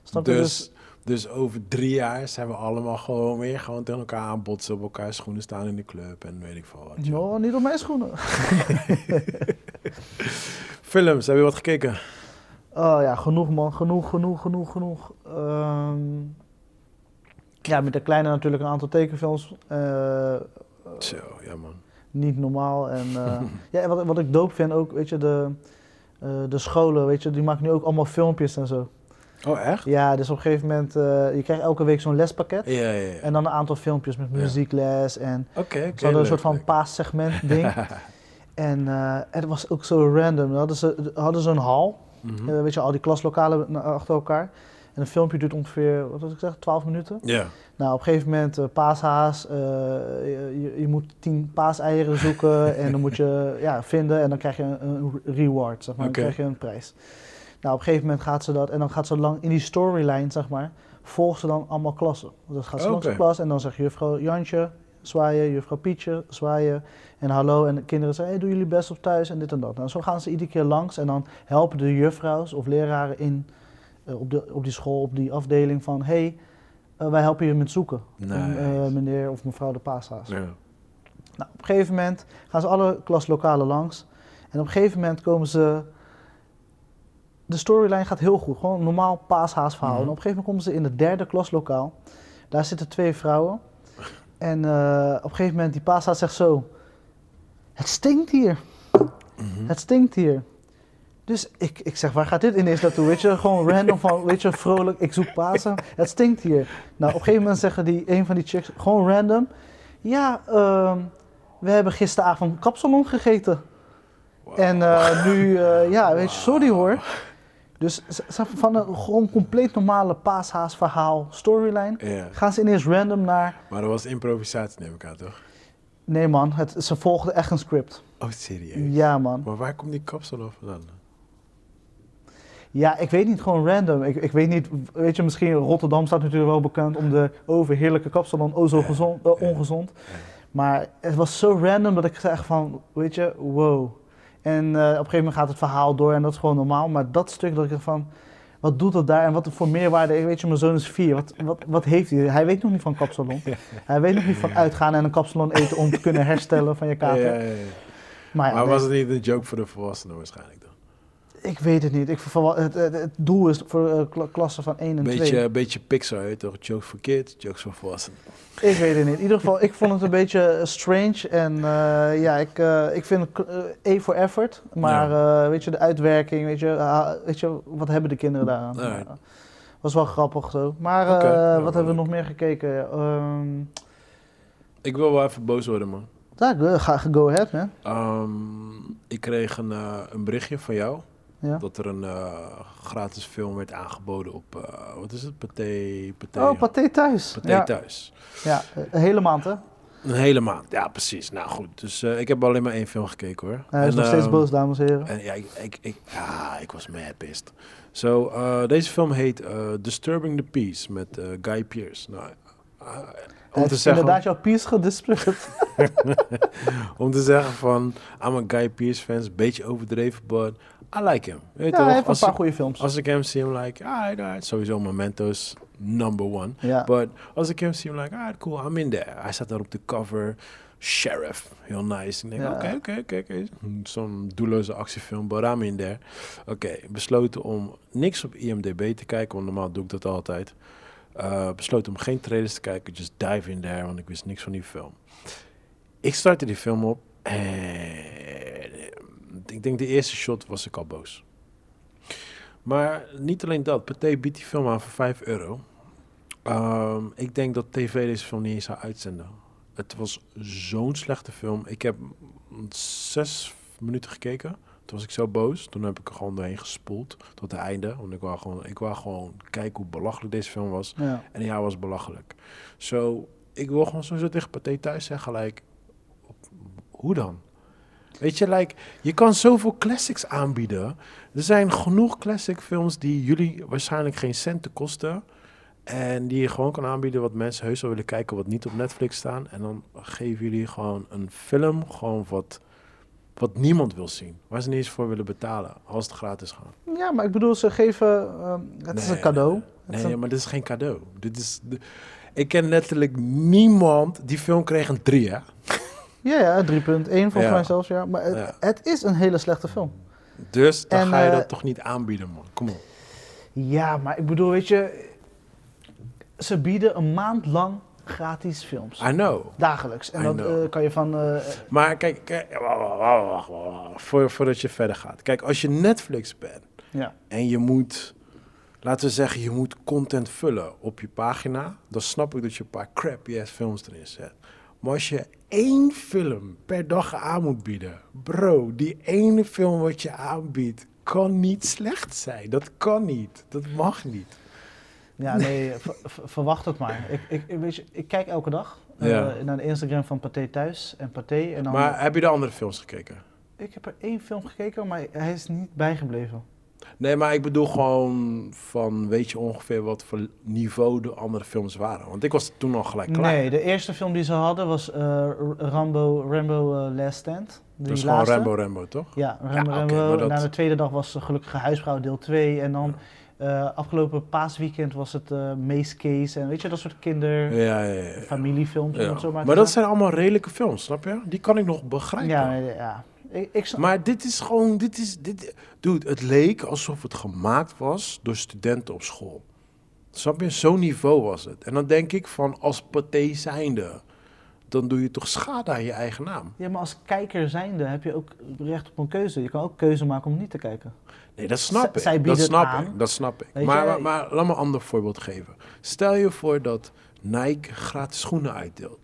B: Snap je?
A: Dus, dus over drie jaar zijn we allemaal gewoon weer gewoon tegen elkaar aanbotsen, op elkaar schoenen staan in de club en weet ik veel wat. joh.
B: No, niet op mijn schoenen.
A: Films, heb je wat gekeken?
B: Oh ja, genoeg man, genoeg, genoeg, genoeg, genoeg. Ehm, ja, met de kleine natuurlijk een aantal tekenfilms. Eh,
A: Zo, ja man.
B: niet normaal. En eh, ja, wat, wat ik dope vind ook, weet je, de, eh, de scholen, weet je, die maken nu ook allemaal filmpjes en zo.
A: Oh, echt?
B: Ja, dus op een gegeven moment, eh, je krijgt elke week zo'n lespakket.
A: Ja, ja, ja.
B: En dan een aantal filmpjes met muziekles en
A: oké.
B: ze hadden een soort van paassegment ding. en eh, het was ook zo random. Dan hadden ze hadden zo'n hal,
A: Mhm.
B: eh, weet je, al die klaslokalen achter elkaar. En een filmpje duurt ongeveer, wat was ik zeg, 12 minuten.
A: Ja.
B: Nou, op een gegeven moment uh, paashaas, je, je moet 10 paaseieren zoeken en dan moet je ja, vinden en dan krijg je een, een reward, zeg maar. Dan krijg je een prijs. Nou, op een gegeven moment gaat ze dat en dan gaat ze lang in die storyline, zeg maar, volgt ze dan allemaal klassen. Dus dan gaat ze langs de klas en dan zegt juffrouw Jantje, zwaaien, juffrouw Pietje, zwaaien en hallo. En de kinderen zeggen, hey, doen jullie best op thuis en dit en dat. Nou, zo gaan ze iedere keer langs en dan helpen de juffrouws of leraren in, eh, op, de, op die school, op die afdeling van, hey, eh, wij helpen je met zoeken.
A: Nice.
B: Eh, meneer of mevrouw de paashaas.
A: ja.
B: Nou, op een gegeven moment gaan ze alle klaslokalen langs. En op een gegeven moment komen ze... De storyline gaat heel goed. Gewoon een normaal paashaasverhaal.
A: Mhm.
B: En op een gegeven moment komen ze in het derde klaslokaal. Daar zitten twee vrouwen. En eh, op een gegeven moment, die paashaas zegt zo... Het stinkt hier.
A: Mhm.
B: Het stinkt hier. Dus ik, ik zeg, waar gaat dit ineens naartoe? Weet je, gewoon random van, weet je, vrolijk, ik zoek Pasen. Het stinkt hier. Nou, op een gegeven moment zeggen die, een van die chicks, gewoon random. Ja, ehm, we hebben gisteravond kapsalon gegeten.
A: Wow.
B: En eh, nu, eh, ja, weet je, sorry hoor. Dus van een gewoon compleet normale paashaas verhaal, storyline,
A: Ja.
B: gaan ze ineens random naar...
A: Maar dat was improvisatie, neem ik aan, toch?
B: Nee man, het, ze volgden echt een script.
A: Oh, serieus?
B: Ja man.
A: Maar waar komt die kapsel af vandaan?
B: Ja, ik weet niet, gewoon random. Ik, ik weet niet, weet je, misschien Rotterdam staat natuurlijk wel bekend om de overheerlijke kapsalon, oh zo gezond, eh, ongezond. Maar het was zo random dat ik zeg van, weet je, wow. En eh, op een gegeven moment gaat het verhaal door en dat is gewoon normaal. Maar dat stuk dat ik dacht van, wat doet dat daar en wat voor meerwaarde? Weet je, mijn zoon is vier. Wat, wat, wat heeft hij? Hij weet nog niet van kapsalon. Hij weet nog niet van uitgaan en een kapsalon eten om te kunnen herstellen van je kater.
A: ja, ja, ja.
B: Maar,
A: Maar was het niet een joke voor de volwassenen waarschijnlijk dan?
B: Ik weet het niet. Ik, het, het, het doel is voor eh, kla- klassen van 1 en 2.
A: Beetje, beetje Pixar, hè, toch? Jokes voor kids, jokes voor volwassenen.
B: Ik weet het niet. In ieder geval, ik vond het een beetje eh, strange. En eh, ja, ik, eh, ik vind het A for effort. Maar weet je, de uitwerking, weet je, ah, weet je, wat hebben de kinderen daaraan? Ja, was wel grappig zo. Maar
A: ja,
B: wat hebben we nog meer gekeken? Ehm
A: Ik wil wel even boos worden, man.
B: ja, ga, go ahead, man.
A: Ehm, ik kreeg een, een berichtje van jou
B: Ja.
A: dat er een eh, gratis film werd aangeboden op, eh, wat is het, Pathé, Pathé,
B: Oh, Pathé thuis.
A: Pathé
B: ja,
A: thuis.
B: ja, eh, een hele maand, hè?
A: Een hele maand, ja precies. Nou goed, dus ik heb alleen maar één film gekeken hoor.
B: Hij is
A: En,
B: nog steeds
A: ehm,
B: boos, dames en heren.
A: En ja, ik, ik, ik, ja, ik was mad pissed. Zo, deze film heet Disturbing the Peace met Guy Pearce. Nou, om, te zeggen,
B: inderdaad jouw piece gedisputeerd.
A: om te zeggen van, I'm a Guy Pearce fans, beetje overdreven, but I like him. Weet
B: Ja, hij heeft een paar goede films.
A: als ik hem zie, I'm like, alright, alright. Sowieso Memento's number one.
B: Ja.
A: But als ik hem zie, I'm like, alright, cool, I'm in there. Hij staat daar op de cover, Sheriff, heel nice. Ik denk, oké, oké, oké, oké. Zo'n doelloze actiefilm, but I'm in there. Oké, besloten om niks op IMDb te kijken, want normaal doe ik dat altijd. Eh, besloten om geen trailers te kijken, just dive in there, want ik wist niks van die film. Ik startte die film op en ik denk de eerste shot was ik al boos. Maar niet alleen dat, Pathé biedt die film aan voor 5 euro. Ehm, ik denk dat tv deze film niet eens zou uitzenden. Het was zo'n slechte film. Ik heb zes minuten gekeken. Toen was ik zo boos. Toen heb ik er gewoon doorheen gespoeld tot het einde. Want ik wou gewoon, ik wou gewoon kijken hoe belachelijk deze film was.
B: Ja.
A: En ja, was belachelijk. Zo, ik wil gewoon sowieso tegen Pathé thuis zeggen, like, hoe dan? Weet je, like, je kan zoveel classics aanbieden. Er zijn genoeg classic films die jullie waarschijnlijk geen cent kosten. En die je gewoon kan aanbieden wat mensen heus wel willen kijken, wat niet op Netflix staan. En dan geven jullie gewoon een film, gewoon wat, wat niemand wil zien. Waar ze niet eens voor willen betalen, als het gratis gaat.
B: ja, maar ik bedoel, ze geven... ehm, het is een cadeau.
A: Nee,
B: een-
A: maar dit is geen cadeau. Dit is de- ik ken letterlijk niemand. Die film kreeg een 3, hè?
B: Ja, ja, 3.1 volgens
A: Ja.
B: mij zelfs, ja. Maar het,
A: Ja.
B: het is een hele slechte film.
A: Dus dan
B: En,
A: ga je
B: eh,
A: dat toch niet aanbieden, man. Kom op.
B: Ja, maar ik bedoel, weet je... Ze bieden een maand lang gratis films.
A: I know.
B: Dagelijks. En
A: I
B: dat
A: know.
B: eh, kan je van... eh,
A: Maar kijk, kijk voor, voordat je verder gaat. Kijk, als je Netflix bent
B: ja.
A: en je moet, laten we zeggen, je moet content vullen op je pagina, dan snap ik dat je een paar crappy ass films erin zet. Maar als je één film per dag aan moet bieden, bro, die ene film wat je aanbiedt, kan niet slecht zijn. Dat kan niet. Dat mag niet.
B: Ja, nee, ver- ver- verwacht het maar. Ik, ik, weet je, ik kijk elke dag eh, naar de Instagram van Pathé Thuis en Pathé. En dan,
A: Maar heb je de andere films gekeken?
B: Ik heb er één film gekeken, maar hij is niet bijgebleven.
A: Nee, maar ik bedoel gewoon van, weet je ongeveer wat voor niveau de andere films waren? Want ik was toen al gelijk klaar.
B: Nee, de eerste film die ze hadden was eh, Rambo, Rambo eh, Last Stand. Die
A: dat is gewoon. Rambo Rambo, toch?
B: Ja, Rambo,
A: Ja,
B: Rambo.
A: dat-
B: Na de tweede dag was Gelukkige Huisvrouw deel 2. En dan eh, afgelopen paasweekend was het eh Mace Case. En weet je, dat soort kinder...
A: Ja, ja, ja.
B: familiefilms,
A: Ja.
B: zo maar
A: Maar dat zijn allemaal redelijke films, snap je? Die kan ik nog begrijpen.
B: Ja, ja. Ik, ik snap-
A: Maar dit is gewoon, dit is, dit, dude, het leek alsof het gemaakt was door studenten op school. Snap je? Zo'n niveau was het. En dan denk ik van, als pathé zijnde, dan doe je toch schade aan je eigen naam.
B: Ja, maar als kijker zijnde heb je ook recht op een keuze. Je kan ook keuze maken om niet te kijken.
A: Nee, dat snap
B: Z-
A: ik. dat snap
B: aan.
A: ik. Dat snap ik. Maar, maar, maar laat me een ander voorbeeld geven. Stel je voor dat Nike gratis schoenen uitdeelt.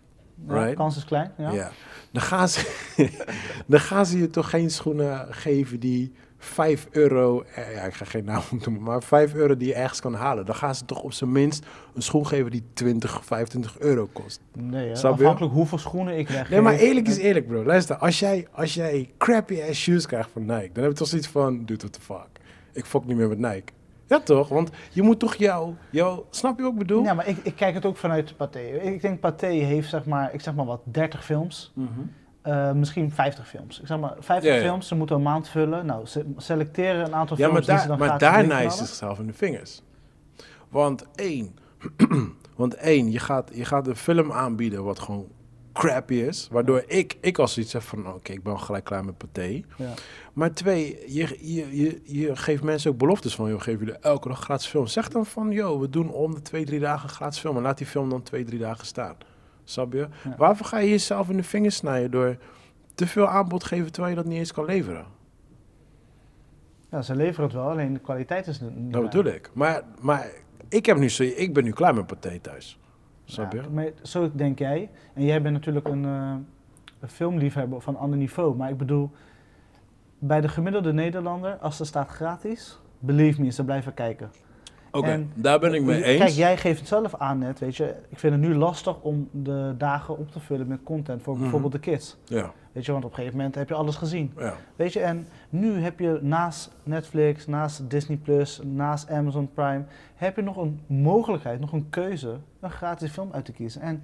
B: Ja,
A: Right.
B: kans is klein. Ja.
A: Ja. Dan, gaan ze, dan gaan ze je toch geen schoenen geven die 5 euro, eh, ja, ik ga geen naam noemen, maar 5 euro die je ergens kan halen. Dan gaan ze toch op zijn minst een schoen geven die 20, 25 euro kost.
B: Nee, hè,
A: je?
B: afhankelijk hoeveel schoenen ik weggeef.
A: Nee, maar eerlijk is eerlijk, bro. Luister, als jij, als jij crappy ass shoes krijgt van Nike, dan heb je toch zoiets van, dude, what the fuck. Ik fuck niet meer met Nike. Ja, toch? Want je moet toch jou, jou snap je wat ik bedoel?
B: Ja, maar ik, ik kijk het ook vanuit Pathé. Ik denk Pathé heeft zeg maar, ik zeg maar wat, 30 films.
A: Mhm.
B: eh, misschien 50 films. Ik zeg maar, 50
A: Ja, ja.
B: films, ze moeten een maand vullen. Nou, se- selecteren een aantal
A: Ja,
B: films
A: maar,
B: die ze dan
A: maar daarna is het zichzelf in de vingers. Want één, want één je, gaat, je gaat een film aanbieden wat gewoon crappy is. Waardoor ik, ik als iets heb van, oké, ik ben al gelijk klaar met paté.
B: Ja.
A: Maar twee, je, je, je, je geeft mensen ook beloftes van, joh, geef jullie elke dag gratis film. Zeg dan van, joh, we doen om de twee, drie dagen gratis film. En laat die film dan twee, drie dagen staan. Snap je?
B: Ja.
A: Waarvoor ga je jezelf in de vingers snijden door te veel aanbod geven terwijl je dat niet eens kan leveren?
B: Ja, ze leveren het wel, alleen de kwaliteit is niet
A: Dat bedoel ik. Maar, maar ik, heb nu ik ben nu klaar met paté thuis.
B: Ja, maar zo denk jij. En jij bent natuurlijk een, eh, een filmliefhebber van ander niveau. Maar ik bedoel, bij de gemiddelde Nederlander, als er staat gratis, believe me, ze blijven kijken.
A: Oké, daar ben ik mee eens.
B: Kijk, jij geeft het zelf aan net, weet je. Ik vind het nu lastig om de dagen op te vullen met content voor
A: Mhm.
B: bijvoorbeeld de kids.
A: Ja,
B: Weet je, want op een gegeven moment heb je alles gezien.
A: ja.
B: Weet je, en nu heb je naast Netflix, naast Disney Plus, naast Amazon Prime, heb je nog een mogelijkheid, nog een keuze, een gratis film uit te kiezen. En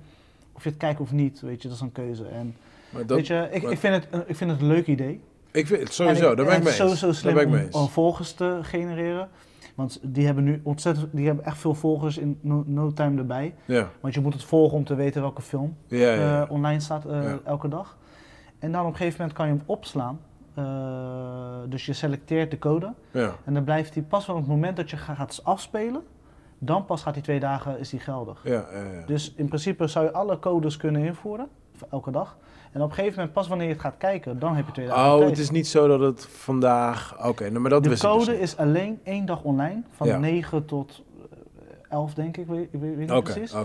B: of je het kijkt of niet, weet je, dat is een keuze. En
A: dat,
B: weet je, ik,
A: maar-
B: ik, vind het, een- ik vind het een leuk idee.
A: ik vind het sowieso,
B: En
A: daar ben ik mee
B: het is
A: eens.
B: sowieso slim
A: mee
B: om, om volgers te genereren. Want die hebben nu ontzettend, die hebben echt veel volgers in no, no time erbij.
A: Ja,
B: Want je moet het volgen om te weten welke film
A: ja, ja. ja.
B: eh, online staat eh, elke dag. En dan op een gegeven moment kan je hem opslaan. Eh, dus je selecteert de code.
A: ja.
B: En dan blijft hij pas van het moment dat je ga- gaat afspelen. Dan pas gaat die twee dagen is die geldig.
A: ja, ja, ja.
B: Dus in principe zou je alle codes kunnen invoeren. Elke dag. En op een gegeven moment, pas wanneer je het gaat kijken, dan heb je twee dagen
A: Oh,
B: tijd.
A: het is niet zo dat het vandaag... Oké, nou, maar dat
B: de
A: wist ik
B: code
A: dus niet.
B: is alleen één dag online. Van
A: Ja.
B: 9 tot eh, 11 denk ik, weet, ik weet, niet
A: Oké,
B: precies.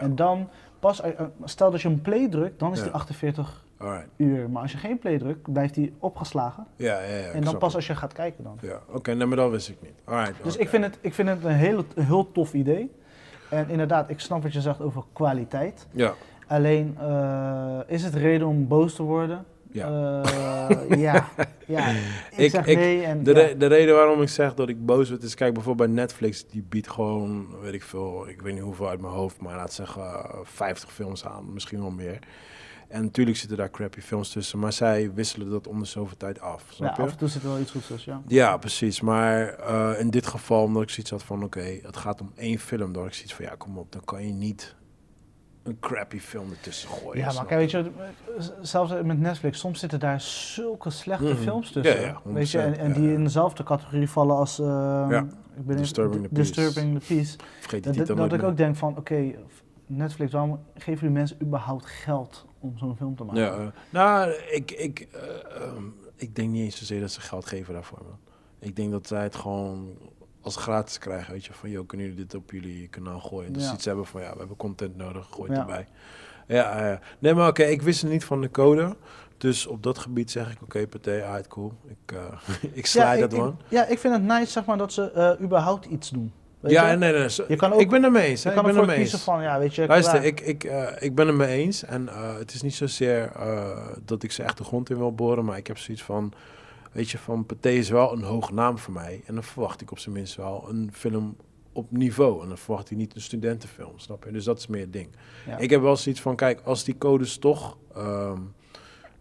B: En dan pas, eh, eh, stel dat je een play drukt, dan is
A: Ja.
B: die 48
A: Alright.
B: uur. Maar als je geen play drukt, blijft die opgeslagen.
A: Ja, ja, ja.
B: en dan pas
A: het.
B: als je gaat kijken dan.
A: Ja, oké, nee, maar dat wist ik niet. Alright,
B: Dus ik, vind het, ik vind het een heel, heel tof idee. En inderdaad, ik snap wat je zegt over kwaliteit.
A: Ja,
B: Alleen, eh, is het reden om boos te worden?
A: ja.
B: Eh, ja, ja. Ik,
A: Ik-
B: zeg
A: ik-
B: nee. En,
A: De,
B: ja.
A: re- de reden waarom ik zeg dat ik boos word is, kijk bijvoorbeeld bij Netflix, die biedt gewoon, weet ik veel, ik weet niet hoeveel uit mijn hoofd, maar laat zeggen eh, 50 films aan, misschien wel meer. En natuurlijk zitten daar crappy films tussen, maar zij wisselen dat om de zoveel tijd af,
B: ja,
A: je?
B: af en toe zit er wel iets goeds tussen, ja.
A: Ja, precies. Maar eh, in dit geval, omdat ik zoiets had van, oké, het gaat om één film, had ik zoiets van, ja, kom op, dan kan je niet een crappy film ertussen gooien.
B: Ja, maar kijk, weet je, zelfs met Netflix, soms zitten daar zulke slechte
A: Mhm.
B: films tussen.
A: Ja, ja,
B: weet je, en, en
A: 100%,
B: die
A: ja.
B: in dezelfde categorie vallen als eh, ik ben
A: Disturbing the
B: Disturbing the Peace.
A: Vergeet die
B: Dat,
A: titel
B: dat
A: nooit
B: ik ook denk van, oké, Netflix, waarom geven jullie mensen überhaupt geld om zo'n film te maken?
A: Ja, eh, nou, ik, ik, eh, ehm, ik denk niet eens zozeer dat ze geld geven daarvoor, man. Ik denk dat zij het gewoon als gratis krijgen, weet je. Van, joh, kunnen jullie dit op jullie kanaal gooien? Dus
B: Ja.
A: iets hebben van, ja, we hebben content nodig, gooi het erbij. Ja, ja. nee, maar oké, ik wist niet van de code. Dus op dat gebied zeg ik, oké, partij, ah, cool. Ik, eh ik
B: ik-
A: dat, man.
B: Ja, ik vind het nice, zeg maar, dat ze eh, überhaupt iets doen. Weet
A: Ja,
B: je?
A: nee, nee.
B: Je kan ook-
A: ik ben er mee eens.
B: Je
A: hè,
B: kan
A: ik ben er mee
B: kiezen van, ja, weet je,
A: Luister,
B: klaar.
A: ik, ik, eh, ik ben het mee eens. En het is niet zozeer dat ik ze echt de grond in wil boren. Maar ik heb zoiets van... Weet je, van Pathé is wel een hoge naam voor mij. En dan verwacht ik op zijn minst wel een film op niveau. En dan verwacht ik niet een studentenfilm, snap je? Dus dat is meer het ding.
B: Ja.
A: Ik heb wel zoiets van... Kijk, als die codes toch ehm,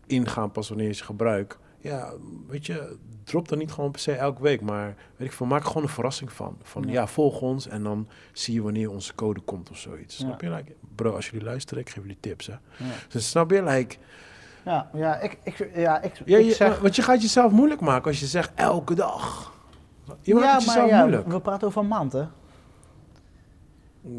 A: ingaan pas wanneer je ze gebruikt... Ja, weet je, drop dan niet gewoon per se elke week. Maar weet ik veel, maak gewoon een verrassing van. Van
B: Ja.
A: ja, volg ons en dan zie je wanneer onze code komt of zoiets.
B: Ja.
A: Snap je? Like, bro, als jullie luisteren, ik geef jullie tips, hè. Dus snap je? Like,
B: Ja, ja, ik, ik, ja, ik,
A: ja,
B: ik
A: je,
B: zeg...
A: Want je gaat jezelf moeilijk maken als je zegt elke dag. Je maakt
B: ja,
A: het jezelf
B: ja,
A: moeilijk.
B: we praten over een maand, hè?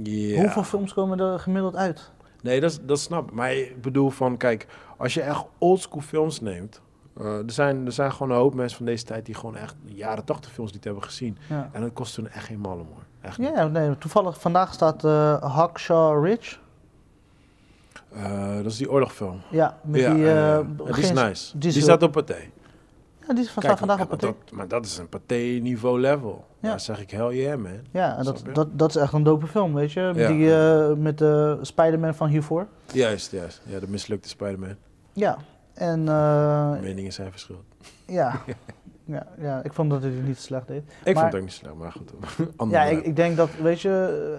A: Ja.
B: Hoeveel films komen er gemiddeld uit?
A: Nee, dat, dat snap ik. Maar ik bedoel van, kijk, als je echt oldschool films neemt... eh, er, zijn, er zijn gewoon een hoop mensen van deze tijd die gewoon echt jaren 80 films niet hebben gezien.
B: Ja,
A: En dat kost hun echt geen mallen, hoor. Echt
B: ja nee, toevallig vandaag staat eh Hackshaw Ridge.
A: Eh, dat is die oorlogfilm.
B: Ja, met
A: ja,
B: die...
A: eh, die is nice.
B: die
A: staat op Pathé.
B: Ja, die is van,
A: Kijk,
B: vandaag op
A: dat, maar dat is een Pathé-niveau level.
B: Ja.
A: Ja. zeg ik, hell yeah, man.
B: Ja, en dat, dat, dat is echt een dope film, weet je?
A: Ja.
B: Die, eh, met de Spider-Man van hiervoor.
A: Juist, juist. Ja, de mislukte Spider-Man.
B: Ja, en
A: Meningen zijn verschillend.
B: ja. Ja, ja, ik vond dat hij het niet slecht deed.
A: Ik
B: Maar-
A: vond het ook niet slecht, maar goed.
B: Ja, ik, ik denk dat, weet je,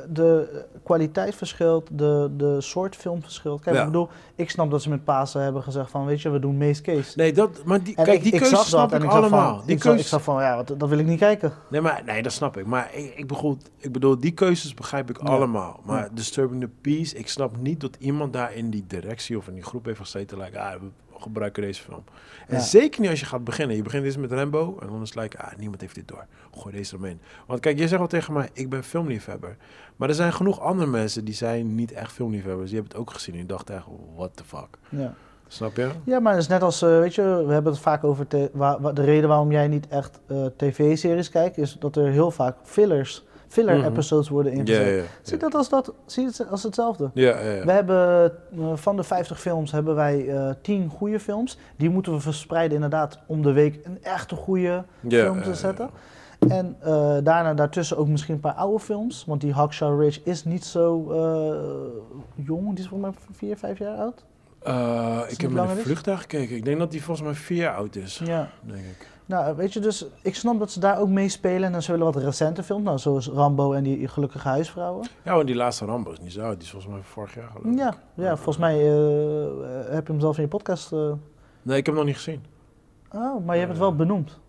B: de kwaliteit verschilt, de, de soort film verschilt. Kijk,
A: Ja.
B: ik bedoel, ik snap dat ze met Pasen hebben gezegd van, weet je, we doen meest case.
A: Nee, dat, maar die,
B: En
A: kijk, die
B: ik
A: keuze
B: zag
A: snap ik allemaal.
B: van,
A: die
B: ik, zag, van, ja, wat, dat wil ik niet kijken.
A: nee, maar, nee, dat snap ik. Maar ik, ik, bedoel, ik bedoel, die keuzes begrijp ik
B: Ja.
A: allemaal. Maar. Disturbing the Peace, ik snap niet dat iemand daar in die directie of in die groep heeft gezeten. Like, ah, gebruiken deze film. En
B: Ja.
A: zeker niet als je gaat beginnen. Je begint eens met Rambo en dan is het like, ah, niemand heeft dit door. Gooi deze eromheen. Want kijk, je zegt wel tegen mij, ik ben filmliefhebber. Maar er zijn genoeg andere mensen die zijn niet echt filmliefhebbers. Die hebben het ook gezien en die dachten echt, what the fuck.
B: Ja.
A: Snap je?
B: ja, maar het is net als, eh, weet je, we hebben het vaak over, te- de reden waarom jij niet echt eh, tv-series kijkt, is dat er heel vaak fillers, filler-episodes worden
A: Ja,
B: ingezet.
A: ja, ja.
B: Zie dat als, dat, zie het als hetzelfde? We hebben eh, van de 50 films hebben wij eh 10 goede films. Die moeten we verspreiden inderdaad om de week een echte goede film te zetten. En eh, daarna daartussen ook misschien een paar oude films. Want die Hawkshaw Ridge is niet zo jong. Die is volgens mij 4, 5 jaar oud.
A: Eh, ik heb een
B: is?
A: vliegtuig gekeken. Ik denk dat die volgens mij vier jaar oud is.
B: Ja.
A: Denk ik.
B: Nou, weet je, dus ik snap dat ze daar ook mee spelen. En dan zullen wat recente films, nou, zoals Rambo en die Gelukkige Huisvrouwen.
A: Ja, want die laatste Rambo is niet zo oud. Die is volgens mij vorig jaar geloof ik.
B: Ja, ja volgens mij eh, heb je hem zelf in je podcast. eh,
A: Nee, ik heb hem nog niet gezien.
B: oh, maar je hebt het wel benoemd.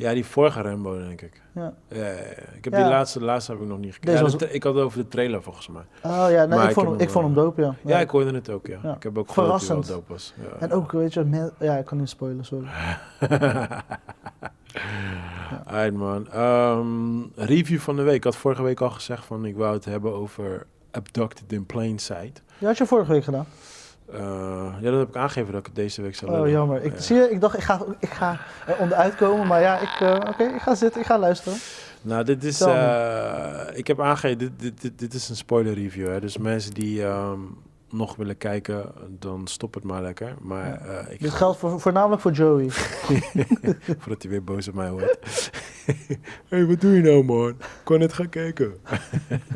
A: Ja, die vorige Rambo denk ik.
B: Ja.
A: Ja. Ik heb
B: Ja.
A: die laatste, laatste heb ik nog niet gekeken. Ja, ik had het over de trailer volgens mij.
B: Oh ja, nee, ik,
A: ik
B: vond
A: heb
B: hem, ik vond hem
A: wel-
B: dope, ja.
A: Ja, ik hoorde het ook, ja. Ik heb ook gehoord dat hij dope was. Ja.
B: En ook, weet je, ja, ik kan niet spoilen, sorry.
A: Alright man. Ehm, review van de week. Ik had vorige week al gezegd van ik wou het hebben over Abducted in Plain Sight.
B: Ja, had je vorige week gedaan?
A: Eh, ja, dat heb ik aangegeven dat ik het deze week zou
B: Oh,
A: doen.
B: jammer. Ik,
A: Ja.
B: Zie je, ik dacht, ik ga, ik ga er onderuit komen, maar ja, ik, eh, oké, ik ga zitten, ik ga luisteren.
A: Nou, dit is. Eh, ik heb aangegeven, dit, dit, dit, dit is een spoiler review. Hè? Dus mensen die ehm, nog willen kijken, dan stop het maar lekker. Maar eh, ik
B: Dit geldt voor, voornamelijk voor Joey.
A: voordat hij weer boos op mij wordt. hey, wat doe je nou, man? Ik kon net gaan kijken.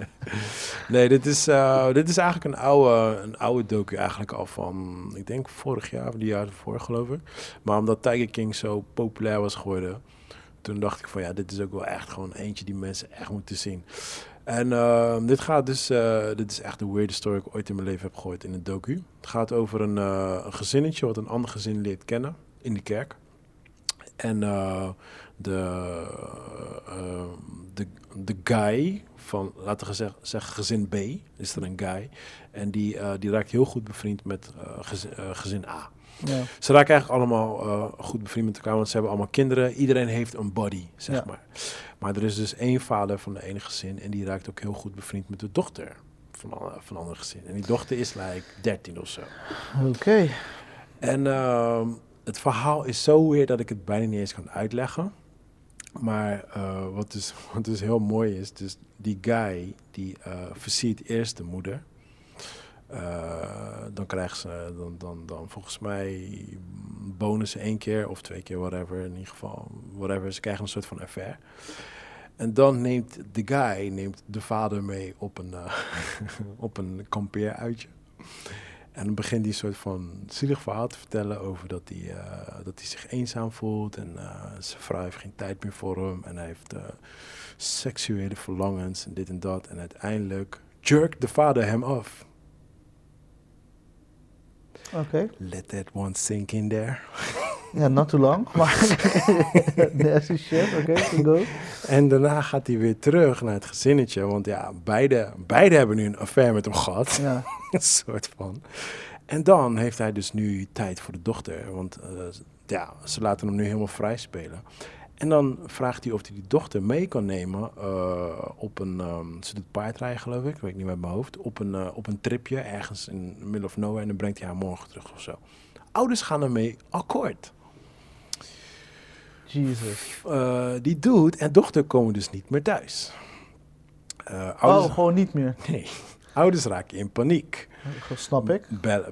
A: nee, dit is, eh, dit is eigenlijk een oude, een oude docu eigenlijk al van, ik denk vorig jaar of die jaar ervoor, geloof ik. Maar omdat Tiger King zo populair was geworden, toen dacht ik van ja, dit is ook wel echt gewoon eentje die mensen echt moeten zien. En eh, dit gaat dus, eh, dit is echt de weirdest story ik ooit in mijn leven heb gehoord in een docu. Het gaat over een, een gezinnetje wat een ander gezin leert kennen in de kerk. En eh, de, eh, de, de guy van, laten we zeggen, gezin B, is er een guy. En die, die raakt heel goed bevriend met gezin A.
B: Ja.
A: Ze raken eigenlijk allemaal eh, goed bevriend met elkaar, want ze hebben allemaal kinderen. Iedereen heeft een body, zeg
B: Ja.
A: maar. Maar er is dus één vader van de ene gezin en die raakt ook heel goed bevriend met de dochter van, al- van een ander gezin. En die dochter is like 13 of zo.
B: Oké.
A: En ehm, het verhaal is zo weer dat ik het bijna niet eens kan uitleggen. Maar eh, wat, dus, wat dus heel mooi is, dus die guy die eh versiert eerst de moeder. Eh, dan krijgen ze, dan, dan, dan volgens mij bonussen één keer of twee keer, whatever. In ieder geval, whatever. Ze krijgen een soort van affair. En dan neemt de guy neemt de vader mee op een, eh, op een kampeeruitje. En dan begint hij een soort van zielig verhaal te vertellen over dat hij, eh, dat hij zich eenzaam voelt. En zijn vrouw heeft geen tijd meer voor hem. En hij heeft seksuele verlangens en dit en dat. En uiteindelijk jerkt de vader hem af. Let that one sink in there.
B: Ja, not too long, maar nasty shit, oké, go.
A: En daarna gaat hij weer terug naar het gezinnetje. Want ja, beide, beide hebben nu een affaire met hem gehad.
B: Ja,
A: een soort van. En dan heeft hij dus nu tijd voor de dochter. Want eh, ja, ze laten hem nu helemaal vrij spelen. En dan vraagt hij of hij die dochter mee kan nemen eh, op een... ehm, ze doet paardrijden geloof ik, weet ik niet met mijn hoofd. Op een, eh, op een tripje ergens in the middle of nowhere. En dan brengt hij haar morgen terug of zo. Ouders gaan ermee akkoord.
B: Jesus.
A: Eh, die dude en dochter komen dus niet meer thuis. Eh, ouders,
B: Oh, gewoon niet meer.
A: nee, ouders raken in paniek.
B: Dat snap ik.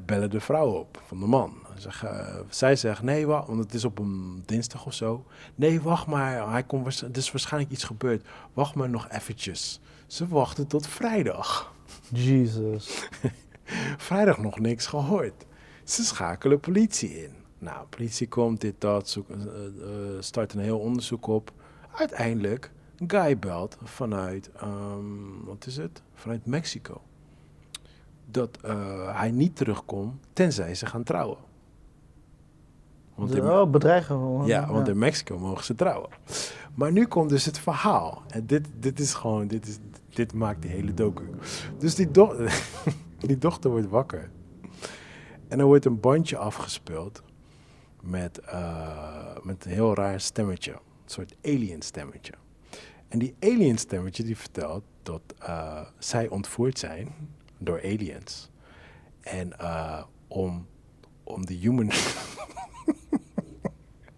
A: Bellen de vrouw op van de man. Zeg, eh, zij zegt, nee, wacht, want het is op een dinsdag of zo. Nee, wacht maar, hij komt, er is waarschijnlijk iets gebeurd. Wacht maar nog eventjes. Ze wachten tot vrijdag.
B: Jesus.
A: Vrijdag nog niks gehoord. Ze schakelen politie in. Nou, politie komt, dit, dat, zoek, eh, eh, start een heel onderzoek op. Uiteindelijk, een guy belt vanuit, ehm, wat is het? Vanuit Mexico. Dat eh, hij niet terugkomt, tenzij ze gaan trouwen. Want in,
B: oh, bedreigen
A: ja, want in Mexico mogen ze trouwen. Maar nu komt dus het verhaal. En dit, dit is gewoon, dit, is, dit maakt die hele docu. Dus die, do die dochter wordt wakker. En er wordt een bandje afgespeeld met, eh, met een heel raar stemmetje. Een soort alien stemmetje. En die alien stemmetje die vertelt dat eh, zij ontvoerd zijn door aliens. En eh, om, om de human...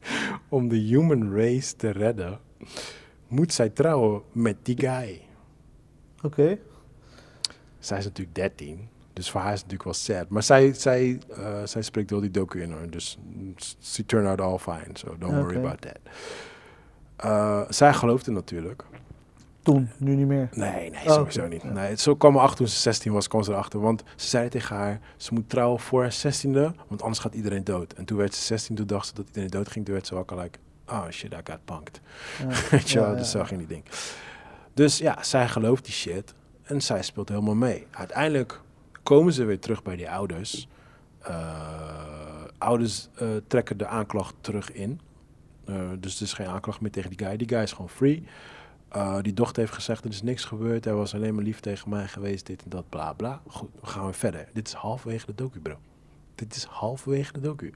A: om de human race te redden, moet zij trouwen met die guy.
B: Oké.
A: Zij is natuurlijk 13, dus voor haar is het natuurlijk wel sad. Maar zij, zij, eh, zij spreekt wel die docu in hoor, dus she turned out all fine, so don't worry about that. Eh, zij geloofde natuurlijk.
B: Toen, nu niet meer.
A: Nee, nee,
B: Oh,
A: sowieso niet. Nee, zo kwam erachter toen ze 16 was, kwam ze erachter. Want ze zei tegen haar, ze moet trouwen voor haar 16e, want anders gaat iedereen dood. En toen werd ze 16, toen dacht ze dat iedereen dood ging. Toen werd ze ook al like, oh shit, I got punked.
B: Ja.
A: Weet je wel,
B: Ja,
A: dus
B: ja.
A: zo ging die ding. Dus ja, zij gelooft die shit en zij speelt helemaal mee. Uiteindelijk komen ze weer terug bij die ouders. Eh, ouders eh, trekken de aanklacht terug in. Eh, dus er is geen aanklacht meer tegen die guy. Die guy is gewoon free. Eh, die dochter heeft gezegd, er is niks gebeurd. Hij was alleen maar lief tegen mij geweest, dit en dat, bla bla. Goed, we gaan weer verder. Dit is halverwege de docu, bro. Dit is halverwege de docu.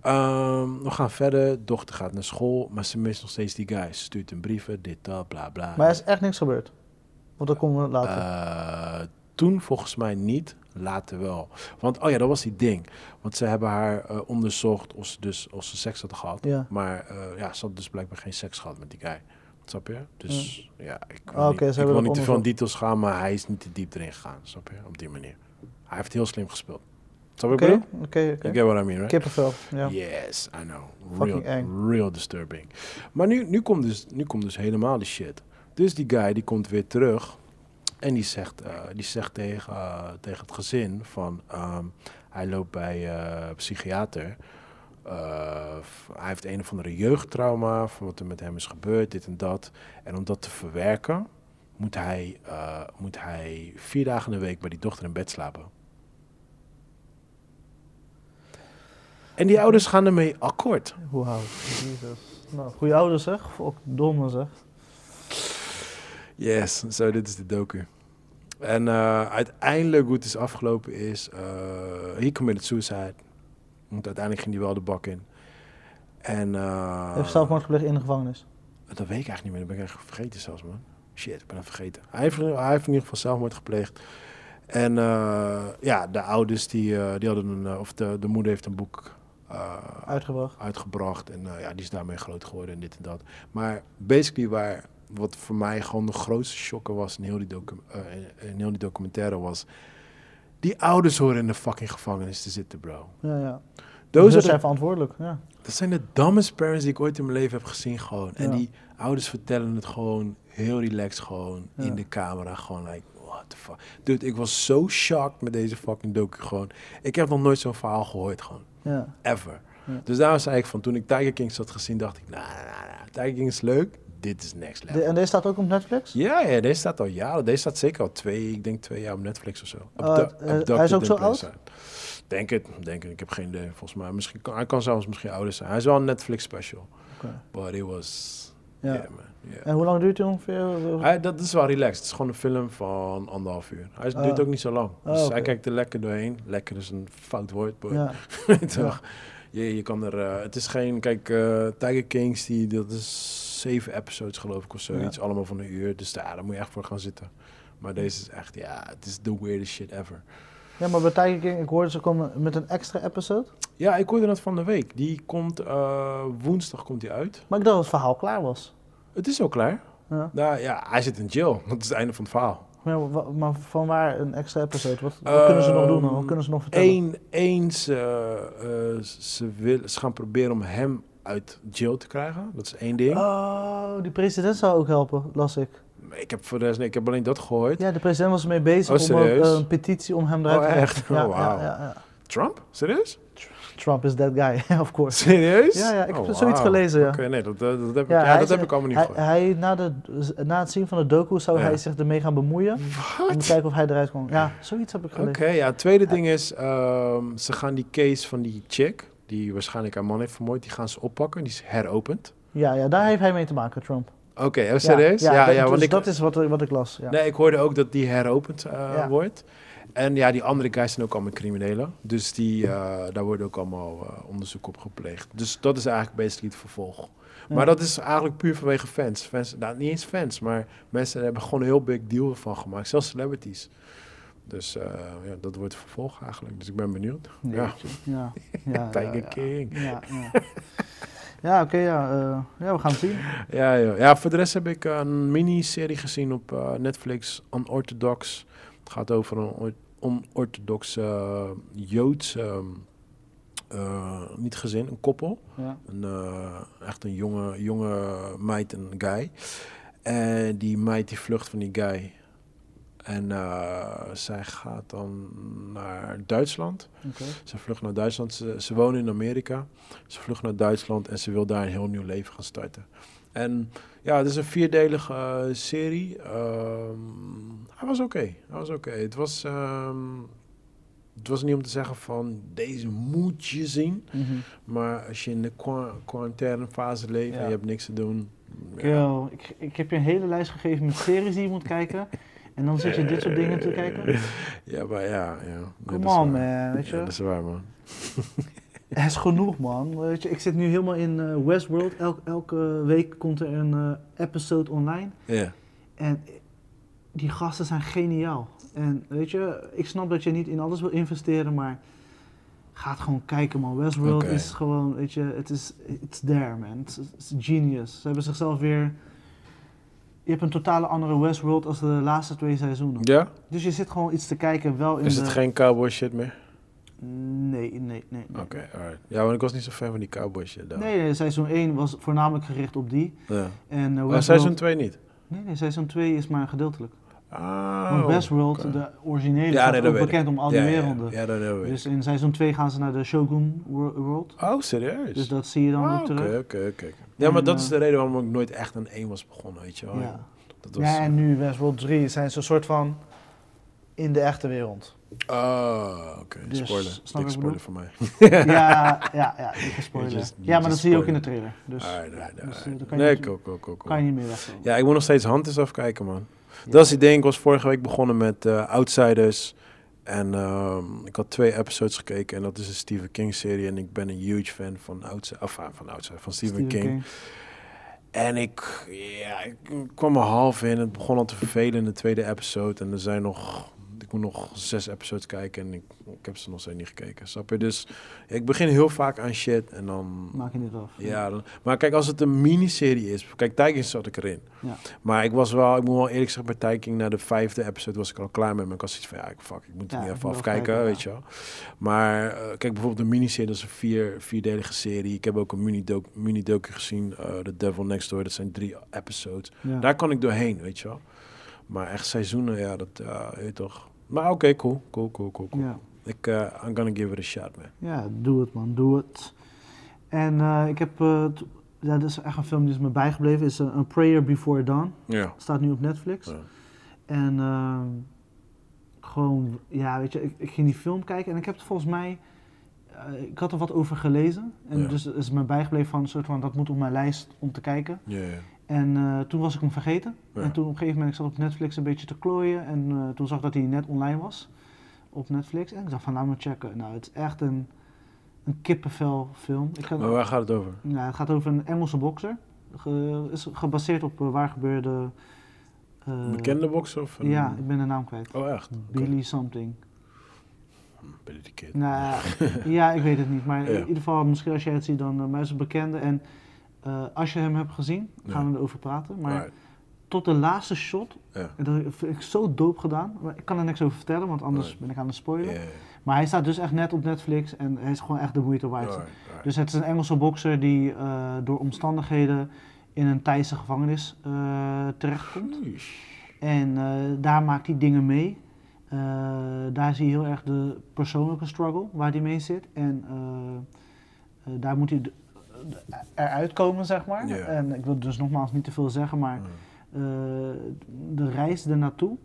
A: Ehm, we gaan verder. Dochter gaat naar school, maar ze mist nog steeds die guy. Ze stuurt een brieven, dit, dat, bla bla.
B: Maar er is echt niks gebeurd. Want dat komen we later.
A: Eh, toen volgens mij niet, later wel. Want, oh ja, dat was die ding. Want ze hebben haar eh, onderzocht of ze, dus, of ze seks had gehad.
B: Ja.
A: Maar ja, ze had dus blijkbaar geen seks gehad met die guy. Snap je? Dus ja, ik wil
B: Ah,
A: niet, ik wil niet te veel in details gaan, maar hij is niet te diep erin gegaan. Snap je? Op die manier. Hij heeft heel slim gespeeld. Snap je
B: Oké,
A: ik bedoel?
B: oké, oké.
A: You get what I mean, right?
B: Kippenvel, ja.
A: Yes, I know. Real, real disturbing. Maar nu, nu, komt dus, nu komt dus helemaal die shit. Dus die guy die komt weer terug. En die zegt, eh, die zegt tegen, eh, tegen het gezin van... ehm, hij loopt bij eh psychiater. Eh, hij heeft een of andere jeugdtrauma van wat er met hem is gebeurd, dit en dat. En om dat te verwerken, moet hij, eh, moet hij vier dagen in de week bij die dochter in bed slapen. En die ouders gaan ermee akkoord.
B: Wauw, jezus. Nou, goede ouders zeg. Fuck, domme zeg.
A: Yes, zo dit is de docu. En eh, uiteindelijk hoe het is afgelopen is, eh he committed suicide. Want uiteindelijk ging hij wel de bak in. En eh,
B: Heeft zelfmoord gepleegd in de gevangenis.
A: dat weet ik eigenlijk niet meer, dat ben ik eigenlijk vergeten zelfs man. Shit, ik ben dat vergeten. Hij heeft, hij heeft in ieder geval zelfmoord gepleegd. En eh, ja, de ouders die, eh, die hadden een, of de, de moeder heeft een boek
B: Uitgebracht.
A: uitgebracht. En ja, die is daarmee groot geworden en dit en dat. Maar basically waar, wat voor mij gewoon de grootste shocker was in heel die, docu in- in heel die documentaire was... Die ouders horen in de fucking gevangenis te zitten, bro.
B: Ja, ja.
A: Those
B: zijn verantwoordelijk, ja.
A: dat zijn de dumbest parents die ik ooit in mijn leven heb gezien gewoon. En
B: Ja.
A: die ouders vertellen het gewoon heel relaxed gewoon
B: Ja.
A: in de camera. Gewoon like, what the fuck. Dude, ik was zo shocked met deze fucking docu gewoon. Ik heb nog nooit zo'n verhaal gehoord gewoon.
B: ja.
A: Ever. Dus daarom zei ik van, toen ik Tiger Kings had gezien, dacht ik, nou, nah, nah, nah, Tiger King is leuk. Dit is next level.
B: De- en deze staat ook op Netflix?
A: Ja, ja, deze staat al jaren. Deze staat zeker al twee, ik denk twee jaar op Netflix of zo.
B: Eh,
A: Abducted
B: hij is ook zo oud?
A: Sight. Denk het, denk het. Ik heb geen idee. Volgens mij, misschien kan, hij kan zelfs misschien ouder zijn. Hij is wel een Netflix special.
B: Oké.
A: But it was,
B: Ja.
A: yeah man, yeah.
B: En hoe lang duurt hij ongeveer?
A: Hij, dat is wel relaxed. Het is gewoon een film van anderhalf uur. Hij
B: Ah.
A: duurt ook niet zo lang.
B: Ah,
A: Dus hij kijkt er lekker doorheen. Lekker is een fout woord,
B: Ja.
A: toch? Je, je kan er, eh, het is geen, kijk, eh, Tiger Kings, die, dat is zeven episodes geloof ik of zoiets, allemaal van een uur. Dus daar, daar moet je echt voor gaan zitten. Maar deze is echt, ja, het is the weirdest shit ever.
B: ja, maar bij Tiger King, ik hoorde ze komen met een extra episode.
A: Ja, ik hoorde dat van de week. Die komt, eh, woensdag komt die uit.
B: Maar ik dacht dat het verhaal klaar was.
A: Het is al klaar.
B: Ja.
A: Nou ja, hij zit in jail. Dat is het einde van het verhaal.
B: Maar, wa- maar van waar een extra episode? Wat, wat kunnen ze nog doen? Wat kunnen ze nog vertellen?
A: Eén, eens, eh, eh, ze, wil, ze gaan proberen om hem uit jail te krijgen. Dat is één ding.
B: Oh, die president zou ook helpen, las ik.
A: Ik heb voor de rest, nee, ik heb alleen dat gehoord.
B: Ja, de president was ermee bezig
A: Oh,
B: om ook, eh, een petitie om hem eruit
A: Oh,
B: te krijgen.
A: echt?
B: Ja,
A: Oh, wauw.
B: ja, ja, ja.
A: Trump? Serieus?
B: Trump is that guy, of course.
A: Serieus?
B: Ja, ja, ik heb
A: Oh,
B: zoiets
A: wauw.
B: gelezen, ja.
A: Oké, nee, dat, dat, dat heb, ik,
B: Ja,
A: ja, dat heb ik allemaal niet
B: Hij,
A: gehoord.
B: hij, na, de, na het zien van de docu zou
A: Ja.
B: hij zich ermee gaan bemoeien. Om te kijken of hij eruit kon. Ja, zoiets heb ik
A: Oké,
B: gelezen.
A: ja. Het tweede ding is, ehm, ze gaan die case van die chick, die waarschijnlijk haar man heeft vermoord, die gaan ze oppakken. Die is heropend.
B: Ja, ja, daar heeft hij mee te maken, Trump.
A: Oké, oh, serieus?
B: Ja,
A: Ja,
B: dat,
A: ja,
B: dus
A: want ik,
B: dat is wat, wat ik las. Ja.
A: nee, ik hoorde ook dat die heropend eh, wordt. En ja, die andere guys zijn ook allemaal criminelen. Dus die, eh, daar worden ook allemaal eh, onderzoek op gepleegd. Dus dat is eigenlijk basically het vervolg. Maar dat is eigenlijk puur vanwege fans. fans nou, niet eens fans, maar mensen hebben gewoon een heel big deal ervan gemaakt. Zelfs celebrities. Dus eh, ja, dat wordt het vervolg eigenlijk. Dus ik ben benieuwd. Ja.
B: Ja, ja,
A: Tiger
B: ja, ja.
A: King.
B: Ja, ja. oké, ja, eh, ja, we gaan het zien.
A: Ja, ja. ja, voor de rest heb ik een miniserie gezien op eh, Netflix, Unorthodox. Het gaat over een on- onorthodoxe eh, Joods, ehm, eh, niet gezin, een koppel. Een, echt een jonge, jonge meid en guy. En die meid die vlucht van die guy. En eh, zij gaat dan naar Duitsland. Ze vlucht naar Duitsland. Ze, ze wonen in Amerika. Ze vlucht naar Duitsland en ze wil daar een heel nieuw leven gaan starten. En ja, het is een vierdelige eh, serie. Ehm, hij was oké. Hij was oké. Het was... ehm, het was niet om te zeggen van deze moet je zien.
B: Mhm.
A: Maar als je in de qua- quarantaine fase leeft en je hebt niks te doen. ja.
B: Ik, ik heb je een hele lijst gegeven met series die je moet kijken. En dan zit je dit soort dingen te kijken.
A: Ja, maar ja. ja
B: Come on, man, weet je.
A: Ja, dat is waar, man.
B: Het is genoeg, man. Weet je, ik zit nu helemaal in eh, Westworld. Elk, elke week komt er een eh, episode online.
A: Ja.
B: En die gasten zijn geniaal. En weet je, ik snap dat je niet in alles wil investeren, maar ga het gewoon kijken, man. Westworld is gewoon, weet je, het is it's there, man. It's, it's genius. Ze hebben zichzelf weer... Je hebt een totale andere Westworld als de laatste twee seizoenen.
A: Ja?
B: Dus je zit gewoon iets te kijken, wel in
A: Is
B: de...
A: het geen cowboy shit meer?
B: Nee, nee, nee. nee.
A: Oké, alright. Ja, want ik was niet zo fan van die cowboy shit. dan.
B: Nee, nee, seizoen 1 was voornamelijk gericht op die.
A: Ja.
B: En uh,
A: Maar
B: Westworld...
A: seizoen 2 niet?
B: Nee, nee, seizoen 2 is maar gedeeltelijk.
A: Ah.
B: Want Westworld,
A: oké.
B: de originele,
A: Ja, nee,
B: ook
A: ik.
B: bekend om al
A: ja,
B: die
A: ja,
B: werelden.
A: Ja, dat weet ik.
B: Dus in seizoen 2 gaan ze naar de Shogun wor- World.
A: Oh, serieus?
B: Dus dat zie je dan
A: Ah,
B: ook
A: Oké,
B: terug.
A: oké, oké. Ja, maar
B: En,
A: dat
B: eh,
A: is de reden waarom ik nooit echt aan één was begonnen, weet je wel.
B: Ja.
A: Dat was...
B: ja, en nu Westworld 3 zijn ze een soort van in de echte wereld.
A: Ah, oké.
B: Dus,
A: spoiler. Dikke spoiler voor mij.
B: ja, ja, ja, dikke spoiler.
A: just-
B: ja, maar dat zie je ook in de trailer. Dus,
A: Alright,
B: dus, eh,
A: alright.
B: daar kan je,
A: Nee,
B: niet-
A: cool, cool,
B: kan je niet meer wegkomen.
A: Ja, ik moet nog steeds Hunters afkijken, man. Dat is het ding. Ik was vorige week begonnen met eh, Outsiders. En ehm, ik had twee episodes gekeken. En dat is een Stephen King serie. En ik ben een huge fan van, Outsi- of, ah, van, Outsiders, van Stephen, King. En ik, ja, ik kwam er half in. Het begon al te vervelen in de tweede episode. En er zijn nog, ik moet nog zes episodes kijken. En ik, ik heb ze nog steeds niet gekeken. Snap je? Dus ik begin heel vaak aan shit. En dan
B: Maak je niet af.
A: ja, dan- maar kijk, als het een miniserie is, kijk, Tiking zat ik erin.
B: Ja.
A: Maar ik was wel, ik moet wel eerlijk zeggen, bij Tiking na de vijfde episode was ik al klaar met me. Ik was iets van, ja, fuck, ik moet er
B: Ja,
A: niet even afkijken,
B: ja.
A: weet je wel. Maar eh, kijk, bijvoorbeeld de miniserie, dat is een vier, vierdelige serie. Ik heb ook een mini-docu mini gezien, eh The Devil Next Door, dat zijn drie episodes.
B: Ja.
A: Daar kan ik doorheen, weet je wel. Maar echt seizoenen, ja, dat, ja, weet je toch. Maar oké, cool, cool, cool, cool, cool.
B: Ja.
A: Ik, eh, I'm gonna give it a shot, man.
B: Ja, doe het man, doe het. En eh, ik heb, t- ja, dat is echt een film die is me bijgebleven, is uh, A Prayer Before Dawn.
A: Ja.
B: Staat nu op Netflix.
A: Ja.
B: En ehm, gewoon, ja, weet je, ik, ik ging die film kijken en ik heb het volgens mij, ik had er wat over gelezen. En
A: Ja.
B: dus is me bijgebleven van een soort van, dat moet op mijn lijst om te kijken.
A: Ja, ja.
B: En eh, toen was ik hem vergeten.
A: Ja.
B: En toen op een gegeven moment, ik zat op Netflix een beetje te klooien. En eh, toen zag ik dat hij net online was op Netflix. En ik dacht van, laat me checken. Nou, het is echt een, een kippenvel film. Ik
A: Maar waar gaat het over?
B: ja, het gaat over een Engelse bokser. Ge, is gebaseerd op uh, waar gebeurde...
A: bekende bokser of een...
B: Ja, ik ben de naam kwijt.
A: Oh, echt?
B: Billy something.
A: Billy the Kid.
B: Nou, ja, ik weet het niet. Maar
A: Ja.
B: in ieder geval, misschien als jij het ziet, dan uh, maar is bekende. En uh, als je hem hebt gezien, gaan
A: Ja.
B: we erover praten. Maar tot de laatste shot,
A: Ja.
B: en dat vind ik zo dope gedaan. Maar ik kan er niks over vertellen, want anders ben ik aan het spoilen. Maar hij staat dus echt net op Netflix en hij is gewoon echt de moeite waard. Dus het is een Engelse bokser die uh, door omstandigheden in een Thaise gevangenis uh, terechtkomt. En daar maakt hij dingen mee. Eh, daar zie je heel erg de persoonlijke struggle waar hij mee zit. En eh, eh, daar moet hij eruit komen, zeg maar.
A: Ja.
B: En ik wil dus nogmaals niet te veel zeggen, maar
A: Mm.
B: eh, de reis ernaartoe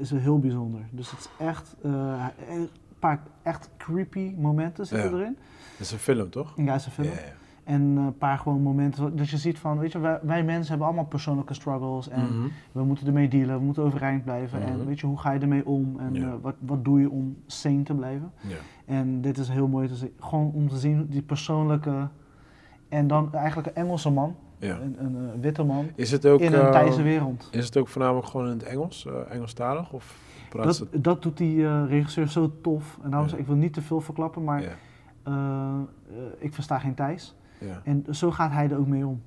B: is wel heel bijzonder. Dus het is echt eh, een paar echt creepy momenten zitten
A: Ja.
B: erin.
A: Dat is een film, toch?
B: In Guy's film.
A: Ja, ja.
B: En een paar gewoon momenten. Dus je ziet van, weet je, wij, wij mensen hebben allemaal persoonlijke struggles. En
A: Mhm.
B: we moeten ermee dealen, we moeten overeind blijven.
A: Mhm.
B: En weet je, hoe ga je ermee om? En
A: Ja.
B: eh, wat, wat doe je om sane te blijven?
A: Ja.
B: En dit is heel mooi te zien. Gewoon om te zien die persoonlijke. En dan eigenlijk een Engelse man,
A: Ja.
B: een, een, eh, witte man,
A: Is het ook,
B: in een
A: eh,
B: Thaise wereld.
A: is het ook voornamelijk gewoon in het Engels, eh Engelstalig? Of praat
B: Dat, dat doet die eh, regisseur zo tof. En
A: Ja.
B: zeg ik, wil niet te veel verklappen, maar ik versta geen Thais.
A: ja.
B: En zo gaat hij er ook mee om.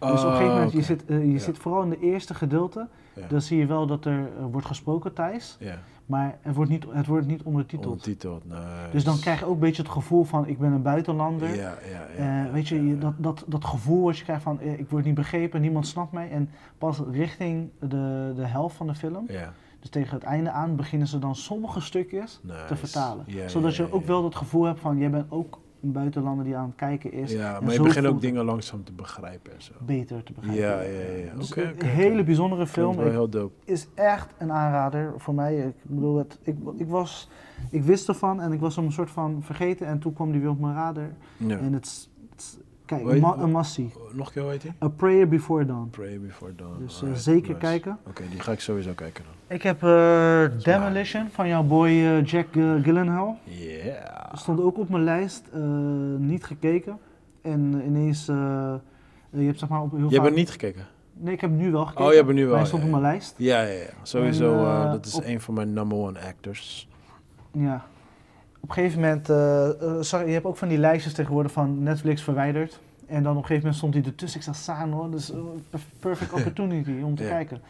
B: Dus op een
A: Oh,
B: gegeven moment, je, zit, je
A: Ja.
B: zit vooral in de eerste gedeelte,
A: Ja.
B: dan zie je wel dat er wordt gesproken Thais,
A: Ja,
B: maar het wordt niet, het wordt niet ondertiteld.
A: ondertiteld. Nice.
B: Dus dan krijg je ook een beetje het gevoel van, ik ben een buitenlander.
A: Ja, ja, ja.
B: Eh, weet je,
A: ja,
B: je-
A: ja.
B: dat, dat, dat gevoel wat je krijgt van, eh, ik word niet begrepen, niemand snapt mij. En pas richting de, de helft van de film,
A: Ja,
B: dus tegen het einde aan, beginnen ze dan sommige stukjes te vertalen. Zodat je ook wel het gevoel hebt van, jij bent ook een buitenlander die aan het kijken is.
A: Ja, maar je begint ook dingen langzaam te begrijpen en zo.
B: Beter te begrijpen.
A: Ja, ja, ja.
B: Dus
A: Oké,
B: een hele bijzondere film.
A: wel heel dope.
B: is echt een aanrader voor mij. Ik bedoel, het, ik, ik, was, ik wist ervan en ik was hem een soort van vergeten en toen kwam die weer op mijn radar.
A: Ja.
B: En het is, het kijk, een, ma- massie.
A: Nog een keer, hoe heet die?
B: A Prayer Before Dawn.
A: Pray Before Dawn.
B: Dus eh,
A: Alright,
B: zeker
A: nice.
B: kijken.
A: Oké, die ga ik sowieso kijken dan.
B: Ik heb eh, Demolition van jouw boy eh, Jack eh, Gyllenhaal.
A: Yeah.
B: Stond ook op mijn lijst, niet gekeken. En ineens, je hebt zeg maar op heel
A: Je
B: vaak...
A: hebt niet gekeken?
B: Nee, ik heb hem nu wel gekeken.
A: Oh, je hebt nu wel,
B: hij stond
A: ja,
B: op mijn lijst.
A: Ja, ja, ja. Sowieso,
B: En,
A: dat is
B: op-
A: een van mijn number one actors.
B: Ja. Op een gegeven moment, zag, je hebt ook van die lijstjes tegenwoordig van Netflix verwijderd. En dan op een gegeven moment stond hij ertussen. Ik zag Saan hoor, dus perf- perfect opportunity om te kijken.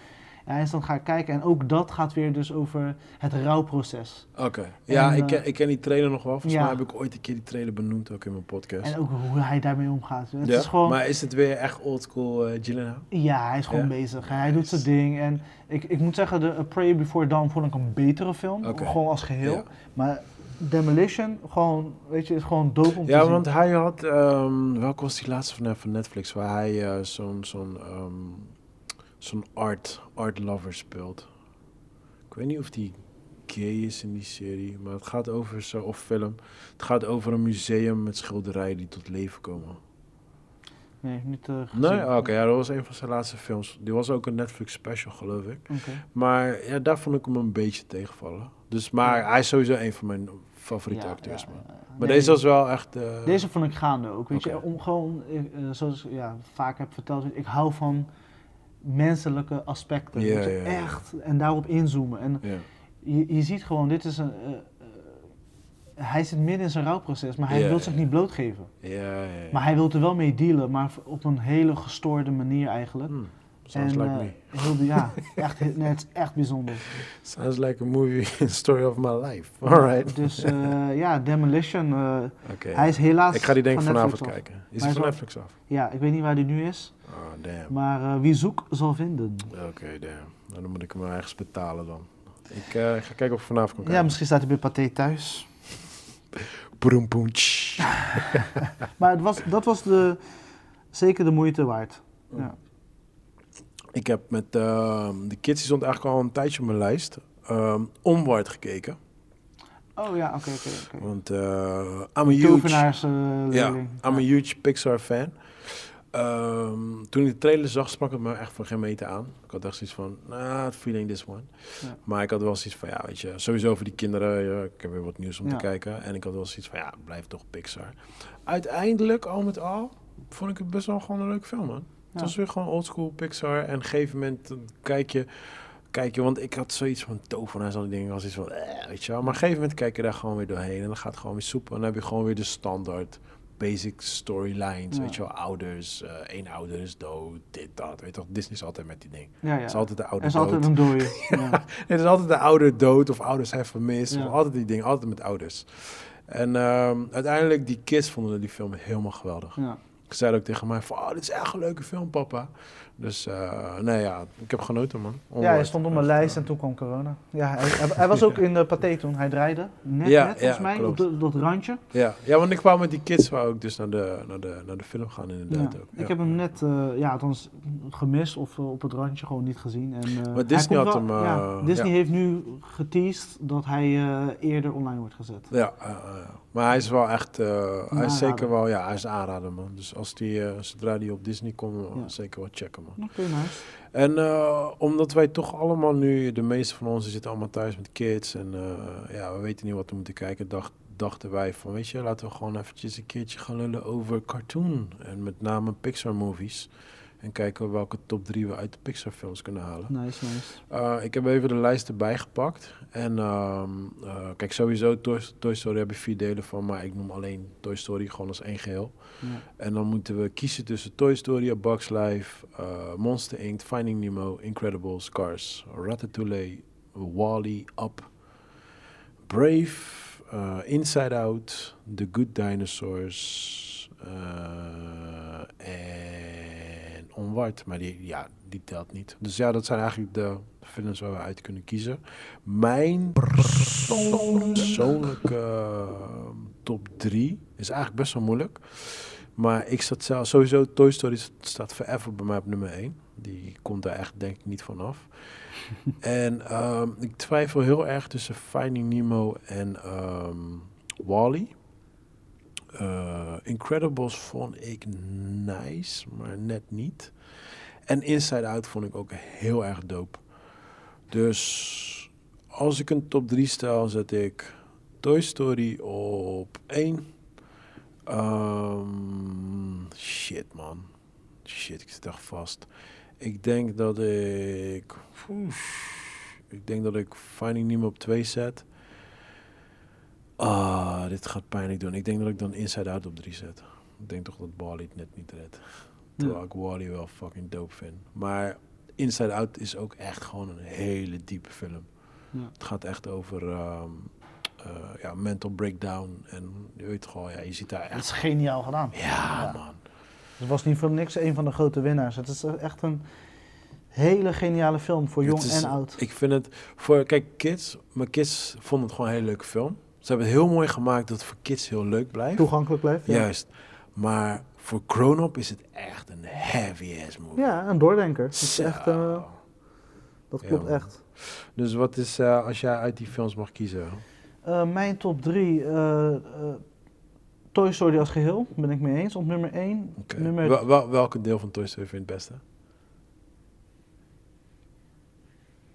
B: Ja, en dan ga ik kijken. En ook dat gaat weer dus over het rouwproces.
A: Oké. Ja,
B: En,
A: ik,
B: eh,
A: ken, ik ken die trailer nog wel. Volgens
B: ja.
A: mij heb ik ooit een keer die trailer benoemd, ook in mijn podcast.
B: En ook hoe hij daarmee omgaat. Het
A: ja?
B: is gewoon,
A: Maar is het weer echt oldschool uh, Gyllenhaal?
B: ja, hij is gewoon
A: Ja?
B: bezig. Hij doet zijn ding. En ik, ik moet zeggen, de A Prayer Before Dawn vond ik een betere film. Gewoon als geheel.
A: Ja.
B: Maar Demolition, gewoon, weet je, is gewoon dope om te
A: Ja,
B: zien.
A: want hij had, ehm welke was die laatste van, van Netflix, waar hij eh, zo'n zo'n ehm, zo'n art, art lover speelt. Ik weet niet of die gay is in die serie, maar het gaat over zo, of film. Het gaat over een museum met schilderijen die tot leven komen.
B: Nee, niet eh gezien.
A: Nee, Ah, oké, ja, dat was een van zijn laatste films. Die was ook een Netflix special, geloof ik. Maar ja, daar vond ik hem een beetje tegenvallen. Dus, maar
B: Ja.
A: hij is sowieso een van mijn favoriete
B: Ja,
A: acteurs, man.
B: ja.
A: Maar
B: Nee,
A: deze was wel echt... eh,
B: Deze vond ik gaande ook. Weet je, om gewoon, eh, eh, zoals ik ja, vaak heb verteld, ik hou van menselijke aspecten. Je,
A: ja.
B: Echt. En daarop inzoomen. En je, je ziet gewoon, dit is een. eh, eh, hij zit midden in zijn rouwproces, maar hij wil zich niet blootgeven. Maar hij wil er wel mee dealen, maar op een hele gestoorde manier eigenlijk.
A: Hmm, sounds like
B: eh,
A: me.
B: heel, ja, echt, nee, het is echt bijzonder.
A: Sounds like a movie story of my life. Alright.
B: Dus eh, ja, Demolition. eh,
A: Oké.
B: Hij is helaas.
A: Ik ga die denk ik
B: van
A: vanavond
B: af.
A: kijken. Is
B: hij
A: van Netflix af?
B: Ja, ik weet niet waar die nu is.
A: Oh, damn.
B: Maar wie zoekt zal vinden.
A: Oké, damn. Nou, dan moet ik hem ergens betalen dan. Ik ga kijken of ik vanavond kan
B: Ja,
A: kijken.
B: misschien staat hij bij Pathé thuis.
A: Broem, boem, tsch.
B: Maar het was, dat was de, zeker de moeite waard. Ja.
A: Ik heb met ehm, de kids, die stond eigenlijk al een tijdje op mijn lijst, Onward gekeken.
B: Oh ja, oké, oké. oké.
A: Want eh I'm a huge...
B: Eh,
A: Ja. I'm a huge Pixar fan. Ehm, toen ik de trailer zag, sprak het me echt van geen meter aan. Ik had echt zoiets van, nah, feeling this one.
B: Ja.
A: Maar ik had wel zoiets van, ja, weet je, sowieso voor die kinderen, ja, ik heb weer wat nieuws om
B: Ja.
A: te kijken. En ik had wel zoiets van, ja, blijf toch Pixar. Uiteindelijk, al met al, vond ik het best wel gewoon een leuk film, man. Het was weer gewoon oldschool Pixar. En op een gegeven moment kijk je, kijk je, want ik had zoiets van tovenaars en die dingen. als iets van, eh, weet je wel. Maar op een gegeven moment kijk je daar gewoon weer doorheen. En dan gaat het gewoon weer soepel. En dan heb je gewoon weer de standaard basic storylines.
B: Ja.
A: Weet je wel, ouders, één ouder is dood, dit, dat. Weet je toch, Disney is altijd met die ding.
B: Ja, ja.
A: Het is altijd de
B: Er
A: ouder
B: is
A: dood.
B: altijd een ja.
A: Het is altijd de ouder dood of ouders hebben vermist. Of altijd die dingen, altijd met ouders. En ehm, uiteindelijk, die kids vonden die film helemaal geweldig.
B: ja.
A: Ze zeiden ook tegen mij van, oh, dit is echt een leuke film, papa. Dus uh, nee, ja, ik heb genoten, man.
B: ja, hij stond op mijn lijst en toen kwam corona. Ja, hij, hij, was ook in de Pathé toen. Hij draaide net, ja, net volgens mij, op dat randje.
A: Ja. ja, want ik kwam met die kids waar ook dus naar de, naar de, naar de film gaan inderdaad ook.
B: Ik heb hem net, uh, ja, althans gemist of uh, op het randje gewoon niet gezien. En,
A: maar Disney had hem...
B: ja, Disney heeft nu geteased dat hij eerder online wordt gezet.
A: Ja, maar hij is wel echt, hij is zeker wel, ja, hij is aanrader man. Dus als die, zodra die op Disney komt, zeker wel checken man.
B: Oké, okay, nice.
A: En uh, omdat wij toch allemaal nu, de meeste van ons zitten allemaal thuis met kids en uh, ja, we weten niet wat we moeten kijken, dacht, dachten wij van, weet je, laten we gewoon eventjes een keertje gaan lullen over cartoon en met name Pixar movies. En kijken welke top 3 we uit de Pixar films kunnen halen.
B: Nice, nice.
A: Uh, ik heb even de lijst erbij gepakt. En um, uh, kijk, sowieso Toy, Toy, Story heb je vier delen van, maar ik noem alleen Toy Story gewoon als één geheel. Ja. En dan moeten we kiezen tussen Toy Story, A Bugs Life, uh, Monster Inc., Finding Nemo, Incredibles, Cars, Ratatouille, Wally, Up, Brave, Inside Out, The Good Dinosaurs en onward. Maar die, ja, die telt niet. Dus ja, dat zijn eigenlijk de films waar we uit kunnen kiezen. Mijn persoonlijke uh, top 3 is eigenlijk best wel moeilijk. Maar ik zat zelf, sowieso Toy Story staat forever bij mij op nummer 1. Die komt daar echt denk ik niet vanaf. en um, ik twijfel heel erg tussen Finding Nemo en um, Wally. Uh, Incredibles vond ik nice, maar net niet. En Inside Out vond ik ook heel erg dope. Dus als ik een top 3 stel, zet ik Toy Story op 1. Um, ehm, shit, man. Shit, ik zit echt vast. Ik denk dat ik... ik denk dat ik Finding Nemo op 2 zet. Ah, dit gaat pijnlijk doen. Ik denk dat ik dan Inside Out op 3 zet. Ik denk toch dat Bali het net niet redt. Terwijl ik Wally wel fucking dope vind. Maar Inside Out is ook echt gewoon een hele diepe film. Ja. Het gaat echt over um, uh, ja, mental breakdown. En je weet gewoon, ja, je ziet daar echt...
B: Het is geniaal gedaan.
A: Ja, ja. man.
B: Het was niet voor niks een van de grote winnaars. Het is echt een hele geniale film voor jong en oud.
A: Ik vind het voor, kijk, kids, mijn kids vonden het gewoon een hele leuke film. Ze hebben het heel mooi gemaakt dat het voor kids heel leuk blijft.
B: Toegankelijk blijft.
A: Ja. Juist. Maar voor grown-up is het echt een heavy-ass movie.
B: Ja, een doordenker. Dat, is echt, uh, dat klopt echt.
A: Dus wat is, uh, als jij uit die films mag kiezen?
B: Uh, mijn top 3, Toy Story als geheel, ben ik mee eens. Op nummer 1.
A: Okay. Nummer... Wel, wel, welke deel van Toy Story vind je het beste?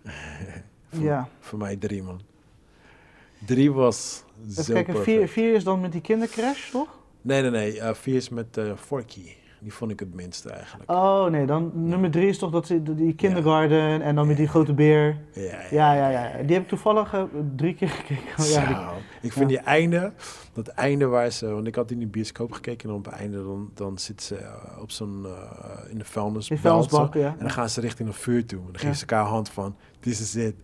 A: voor,
B: ja.
A: Voor mij drie, man. Drie was Even zo kijken,
B: vier, vier is dan met die kindercrash, toch?
A: Nee, nee, nee. Uh, vier is met uh, Forky. Die vond ik het minste eigenlijk.
B: Oh nee, dan nummer drie is toch dat ze, die kindergarten en dan met die grote beer.
A: Ja
B: ja, ja, ja. Die heb ik toevallig uh, drie keer gekeken.
A: ja, die, ik vind die einde, dat einde waar ze, want ik had in de bioscoop gekeken en op het einde dan, dan zit ze op zo'n, in de vuilnisbak.
B: vuilnisbak, ja.
A: En dan gaan ze richting een vuur toe. En dan geven ze elkaar hand van, this is it.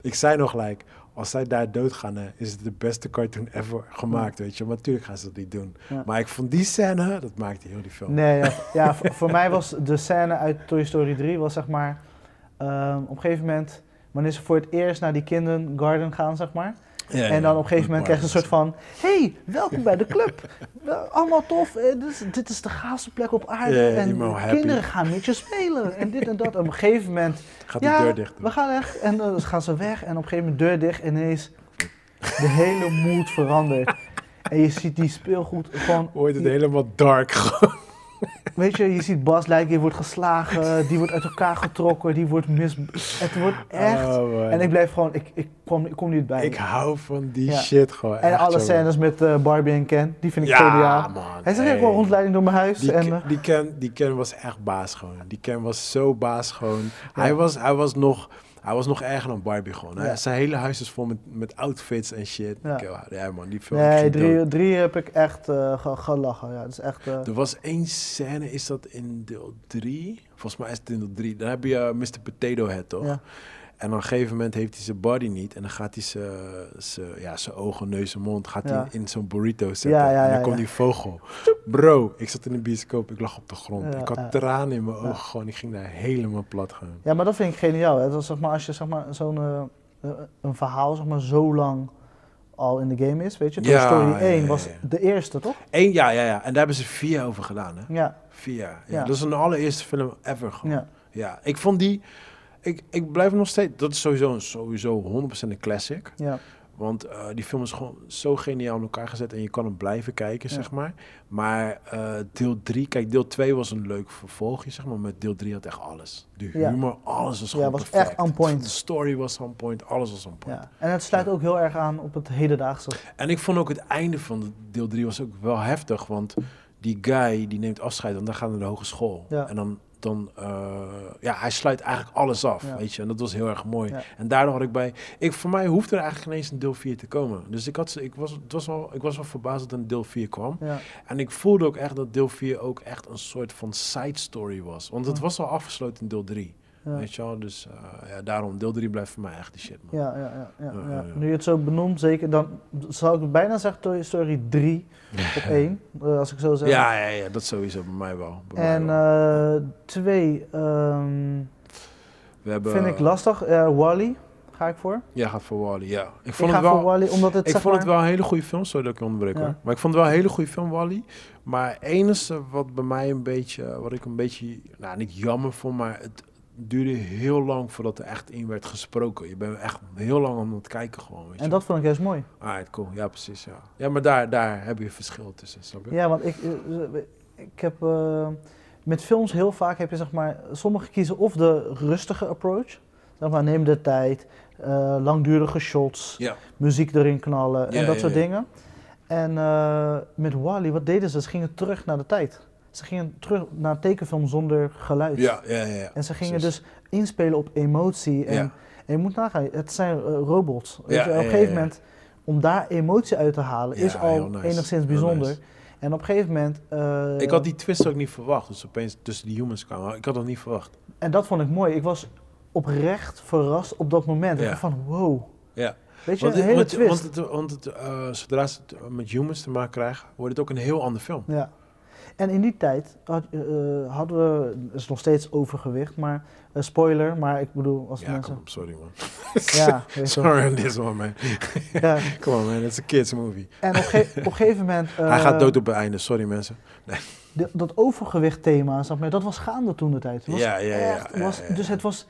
A: Ik zei nog gelijk, als zij daar doodgaan, is het de beste cartoon ever gemaakt, weet je. Maar natuurlijk gaan ze dat niet doen. Maar ik vond die scène, dat maakte heel die film.
B: Nee, ja, ja voor, mij was de scène uit Toy Story 3, was zeg maar, um, op een gegeven moment, wanneer ze voor het eerst naar die kindergarten gaan, zeg maar. Ja, en dan op een gegeven moment krijg je een soort van: hey, welkom bij de club. Allemaal tof. Eh, dit is, dit is de gaafste plek op aarde. en kinderen gaan met je spelen. En dit en dat. En op een gegeven moment.
A: Gaat de deur dicht.
B: We gaan weg. En dan gaan ze weg. En op een gegeven moment deur dicht. En ineens de hele mood verandert. En je ziet die speelgoed gewoon.
A: Wordt het helemaal dark gewoon.
B: Weet je, je ziet Bas Lijk, die wordt geslagen, die wordt uit elkaar getrokken, die wordt mis... Het wordt echt... Oh, en ik blijf gewoon, ik, ik, kom, ik kom niet bij.
A: Ik hou van die shit gewoon.
B: En alle scènes met uh, Barbie en Ken, die vind ik ja, geniaal. man. Hij zegt hey. gewoon rondleiding door mijn huis.
A: Die,
B: en, uh,
A: die, Ken, die Ken was echt baas gewoon. Die Ken was zo baas gewoon. Hij, was, hij was nog hij was nog erger dan Barbie gewoon. Hè? Zijn hele huis is vol met, met outfits en shit. Ja, ja man, die film.
B: Nee, drie, drie heb ik echt uh, gelachen. Ja, is echt, uh...
A: Er was één scène, is dat in deel 3? Volgens mij is het in deel 3. Dan heb je uh, Mr. Potato Head, toch? Ja. En op een gegeven moment heeft hij zijn body niet. En dan gaat hij zijn, ja, zijn ogen, neus en mond gaat
B: Ja.
A: hij in zo'n burrito zetten.
B: Ja, ja,
A: en dan komt die vogel. Bro, ik zat in de bioscoop, ik lag op de grond. Ik had tranen in mijn ogen gewoon. Ik ging daar helemaal plat gaan.
B: Ja, maar dat vind ik geniaal. Hè. Dat is, zeg maar, als je zeg maar, zo'n eh, eh, een verhaal zeg maar, zo lang al in de game is, weet je. Toy
A: Ja,
B: Story
A: ja,
B: 1
A: ja,
B: was de eerste, toch?
A: Eén, ja, ja, ja. En daar hebben ze vier over gedaan, hè?
B: Ja,
A: Vier. Ja. Dat is een allereerste film ever gewoon.
B: Ja,
A: ik vond die... Ik, ik blijf nog steeds... Dat is sowieso, een- sowieso 100% een classic.
B: ja.
A: Want eh, die film is gewoon zo geniaal in elkaar gezet en je kan hem blijven kijken,
B: Ja.
A: zeg maar. Maar eh, deel 3, kijk, deel 2 was een leuk vervolgje, zeg maar. Maar deel 3 had echt alles. De
B: Ja.
A: humor, alles was
B: Ja,
A: gewoon
B: was
A: perfect.
B: echt on point.
A: De story was on point, alles was on point.
B: ja. En het sluit ook heel erg aan op het hedendaagse.
A: En ik vond ook het einde van de deel 3 was ook wel heftig, want die guy die neemt afscheid en dan gaat hij naar de hogeschool.
B: Ja.
A: En dan, dan eh, ja, hij sluit eigenlijk alles af,
B: Ja.
A: weet je. En dat was heel erg mooi.
B: Ja.
A: En daardoor had ik bij, ik, voor mij hoefde er eigenlijk ineens een deel 4 te komen. Dus ik, had, ik, was, het was wel, ik was wel verbaasd dat een deel 4 kwam.
B: Ja.
A: En ik voelde ook echt dat deel 4 ook echt een soort van side story was. Want het was al afgesloten in deel 3.
B: Ja.
A: Weet je wel? Dus eh, ja, daarom, deel 3 blijft voor mij echt de shit, man.
B: Ja, ja, ja, ja,
A: Ja,
B: ja.
A: ja.
B: Nu je het zo benoemt, zeker, dan zou ik bijna zeggen Toy Story 3 op 1, eh, als ik zo zeg.
A: Ja, ja, ja, dat sowieso bij mij wel. Bij
B: En
A: wel.
B: eh twee, ehm,
A: We hebben,
B: vind ik lastig. Eh Wally ga ik voor.
A: Ja, gaat voor Wally, ja. Ik
B: Ik
A: vond,
B: ga
A: het, wel,
B: voor Wally, omdat het
A: ik vond
B: maar,
A: het wel een hele goede film. Sorry dat ik je onderbreek
B: Ja.
A: hoor. Maar ik vond het wel een hele goede film, Wally. Maar het enige wat bij mij een beetje, wat ik een beetje, nou niet jammer vond, maar het duurde heel lang voordat er echt in werd gesproken. Je bent echt heel lang aan het kijken gewoon, weet je.
B: En dat vond ik juist mooi.
A: Alright, cool. Ja, precies, ja. Ja, maar daar, daar heb je verschil tussen, snap je?
B: Ja, want ik, eh, ik heb eh, met films heel vaak heb je zeg maar, sommigen kiezen of de rustige approach, zeg maar neem de tijd, eh, langdurige shots,
A: Ja.
B: muziek erin knallen
A: Ja,
B: en dat
A: ja,
B: soort dingen. En met Wally, wat deden ze? Ze gingen terug naar de tijd. Ze gingen terug naar een tekenfilm zonder geluid.
A: Ja, ja, ja.
B: En ze gingen
A: Precies.
B: dus inspelen op emotie. En, en je moet nagaan, het zijn eh, robots. Weet
A: Ja,
B: je, op een gegeven moment, om daar emotie uit te halen, is al
A: nice.
B: enigszins bijzonder.
A: nice.
B: En op een gegeven moment... eh,
A: Ik had die twist ook niet verwacht. Dus opeens tussen die humans kwamen. Ik had dat niet verwacht.
B: En dat vond ik mooi. Ik was oprecht verrast op dat moment.
A: Ja.
B: van, wow.
A: Ja.
B: Weet je,
A: Want,
B: een hele
A: want,
B: twist.
A: want, het, want het, eh, zodra ze het met humans te maken krijgen, wordt het ook een heel ander film.
B: Ja. En in die tijd had, eh, hadden we, het is nog steeds overgewicht, maar eh, spoiler, maar ik bedoel als
A: Ja,
B: mensen...
A: kom op, sorry man.
B: Ja.
A: Sorry on this one man.
B: ja.
A: Come on man, it's a kids movie.
B: En op, ge- op een gegeven moment...
A: Hij
B: eh,
A: gaat dood op het einde, sorry mensen.
B: de- dat overgewicht thema, dat was gaande toen de tijd. Was
A: Ja, ja, ja,
B: echt-
A: ja,
B: was,
A: ja, ja.
B: Dus het was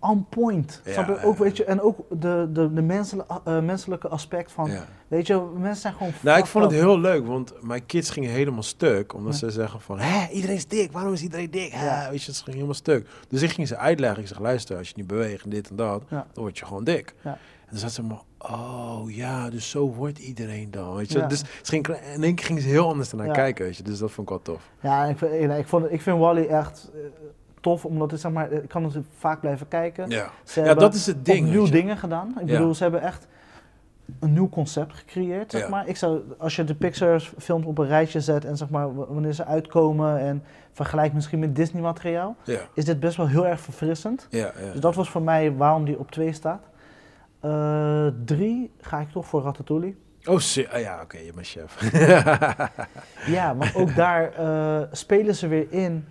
B: on point.
A: Ja,
B: snap je?
A: ja,
B: Ook, weet je, en ook de, de, de menselijke, eh, menselijke aspect van,
A: Ja.
B: weet je, mensen zijn gewoon
A: Nou, ik vond het heel leuk, want mijn kids gingen helemaal stuk. Omdat
B: Ja.
A: ze zeggen van, hé, iedereen is dik, waarom is iedereen dik? Hè?
B: Ja.
A: Weet je, ze gingen helemaal stuk. Dus ik ging ze uitleggen. Ik zeg, luister, als je niet beweegt en dit en dat, dan word je gewoon dik.
B: Ja.
A: En dan zat ze maar, oh ja, dus zo wordt iedereen dan, weet je.
B: Ja.
A: Dus ging, in één keer gingen ze heel anders ernaar
B: Ja.
A: kijken, weet je. Dus dat vond ik wel tof.
B: Ja, ik, vind- nee, ik, vond, ik vind Wally echt eh, tof, omdat ik zeg maar, ik kan het vaak blijven kijken.
A: Ja,
B: Ze
A: ja dat is het ding. je.
B: dingen gedaan. Ik bedoel, ze hebben echt een nieuw concept gecreëerd, zeg maar. Ik zou, als je de Pixar films op een rijtje zet en zeg maar, wanneer ze uitkomen en vergelijkt misschien met Disney materiaal,
A: Ja,
B: is dit best wel heel erg verfrissend.
A: ja, ja.
B: Dus dat was voor mij waarom die op 2 staat. Eh, drie ga ik toch voor Ratatouille.
A: Oh, ah, ja, oké, je bent chef.
B: Ja, maar ook daar eh, spelen ze weer in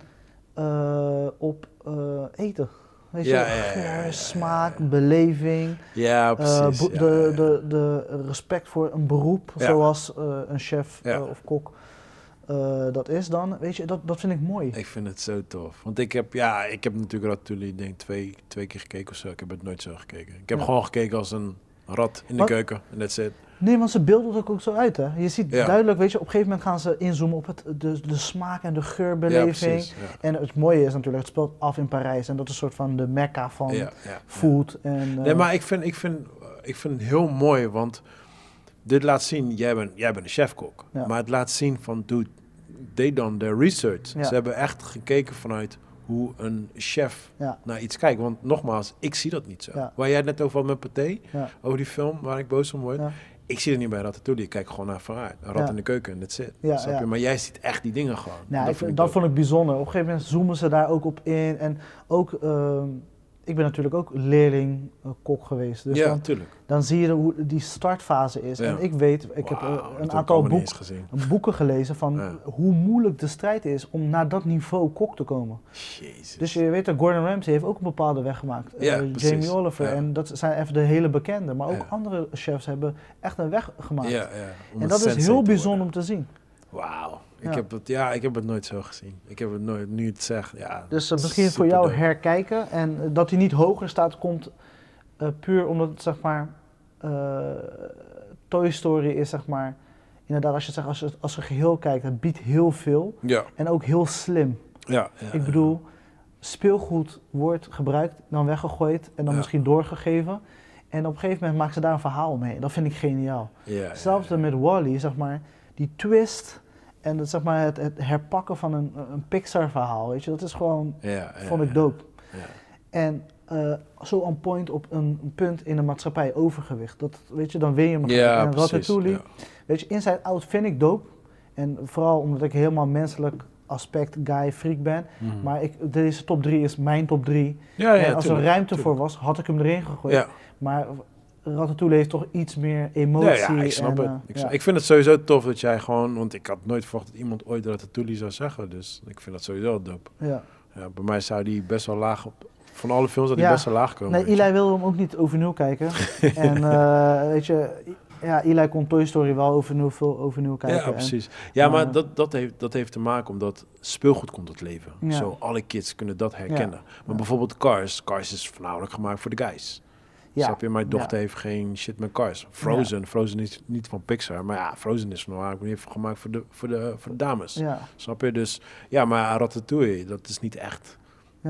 B: eh, op eh, eten. Weet je,
A: Ja,
B: smaak, beleving.
A: ja,
B: eh,
A: precies.
B: de. De, de respect voor een beroep, zoals een chef of kok dat is dan. Weet je, dat, dat vind ik mooi.
A: Ik vind het zo tof. Want ik heb, ja, ik heb natuurlijk Ratatouille denk twee, twee keer gekeken of zo. Ik heb het nooit zo gekeken. Ik heb
B: Ja.
A: gewoon gekeken als een rat in de
B: Wat-
A: keuken. En that's it.
B: Nee, want ze beelden het ook zo uit. Hè? Je ziet
A: Ja.
B: duidelijk, weet je, op een gegeven moment gaan ze inzoomen op het, de, de smaak en de
A: Ja,
B: geurbeleving.
A: precies. Ja.
B: en het mooie is natuurlijk, het speelt af in Parijs. En dat is een soort van de mekka van food. En,
A: ja.
B: eh,
A: Nee, maar ik vind, ik, vind, ik vind het heel mooi, want dit laat zien, jij bent, jij bent een chefkok. Maar het laat zien van, dude, they done their research. Ze hebben echt gekeken vanuit hoe een chef
B: Ja.
A: naar iets kijkt. Want nogmaals, ik zie dat niet zo.
B: Ja.
A: Waar jij net over had met Pathé,
B: Ja.
A: over die film waar ik boos om word. Ik zie het niet bij Ratatouille. Ik kijk gewoon naar vooruit. Een rat
B: Ja.
A: in de keuken en that's it.
B: Ja,
A: Snap je?
B: ja.
A: Maar jij ziet echt die dingen gewoon.
B: Nou,
A: dat
B: ik,
A: vind ik
B: dat vond ik bijzonder. Op een gegeven moment zoomen ze daar ook op in. En ook, ehm, ik ben natuurlijk ook leerling eh, kok geweest. Dus
A: ja,
B: dan,
A: natuurlijk.
B: dan zie je hoe die startfase is.
A: Ja.
B: En ik weet, ik heb eh,
A: heb
B: een aantal boek, boeken gelezen van
A: Ja.
B: hoe moeilijk de strijd is om naar dat niveau kok te komen.
A: Jezus.
B: Dus je weet dat Gordon Ramsay heeft ook een bepaalde weg gemaakt.
A: Ja,
B: Eh. Jamie Oliver. En dat zijn even de hele bekende. Maar ook andere chefs hebben echt een weg gemaakt.
A: ja, ja,
B: en dat is heel bijzonder om te zien.
A: Wauw. Ik,
B: Ja.
A: heb het, ja, ik heb het nooit zo gezien. Ik heb het nooit, nu het zegt, ja.
B: Dus uh, misschien voor jou herkijken. En dat hij niet hoger staat, komt uh, puur omdat het zeg maar. Uh, Toy Story is zeg maar. Inderdaad, als je, zegt, als je als een geheel kijkt, het biedt heel veel.
A: Ja.
B: En ook heel slim.
A: Ja, ja,
B: ik bedoel, speelgoed wordt gebruikt, dan weggegooid en dan misschien doorgegeven. En op een gegeven moment maken ze daar een verhaal mee. Dat vind ik geniaal. Hetzelfde met Wally, zeg maar, die twist en het, zeg maar, het, het herpakken van een, een Pixar-verhaal, weet je, dat is gewoon,
A: Ja,
B: vond ik dope.
A: Ja.
B: En eh, zo on point op een, een punt in de maatschappij overgewicht. Dat, weet je, dan win je hem.
A: Ja,
B: en. Ratatouille,
A: Ja.
B: weet je, Inside Out vind ik dope. En vooral omdat ik helemaal menselijk aspect guy, freak ben.
A: Mhm.
B: Maar ik, deze top 3 is mijn top 3.
A: ja,
B: en als er ruimte
A: tuurlijk.
B: voor was, had ik hem erin gegooid.
A: Ja,
B: Maar Ratatouille heeft toch iets meer emotie.
A: ja, ja, ik snap
B: en,
A: het.
B: eh,
A: Ik,
B: ja.
A: ik vind het sowieso tof dat jij gewoon, want ik had nooit verwacht dat iemand ooit Ratatouille zou zeggen. Dus ik vind dat sowieso dope.
B: ja.
A: Ja, bij mij zou die best wel laag op. Van alle films zou die best wel laag komen.
B: Nee. Eli wilde hem ook niet overnieuw kijken. en eh, weet je, ja, Eli kon Toy Story wel overnieuw, veel overnieuw kijken.
A: Ja, precies. Ja, maar dat, dat, heeft, dat heeft te maken omdat speelgoed komt tot leven. Zo, alle kids kunnen dat herkennen. Maar bijvoorbeeld Cars, Cars is voornamelijk gemaakt voor de guys.
B: Ja.
A: Snap je? Mijn dochter
B: Ja.
A: heeft geen shit met Cars. Frozen, Frozen is niet van Pixar, maar ja, Frozen is voornamelijk niet gemaakt voor de, voor de, voor de dames.
B: Ja,
A: Snap je? Dus ja, maar Ratatouille, dat is niet echt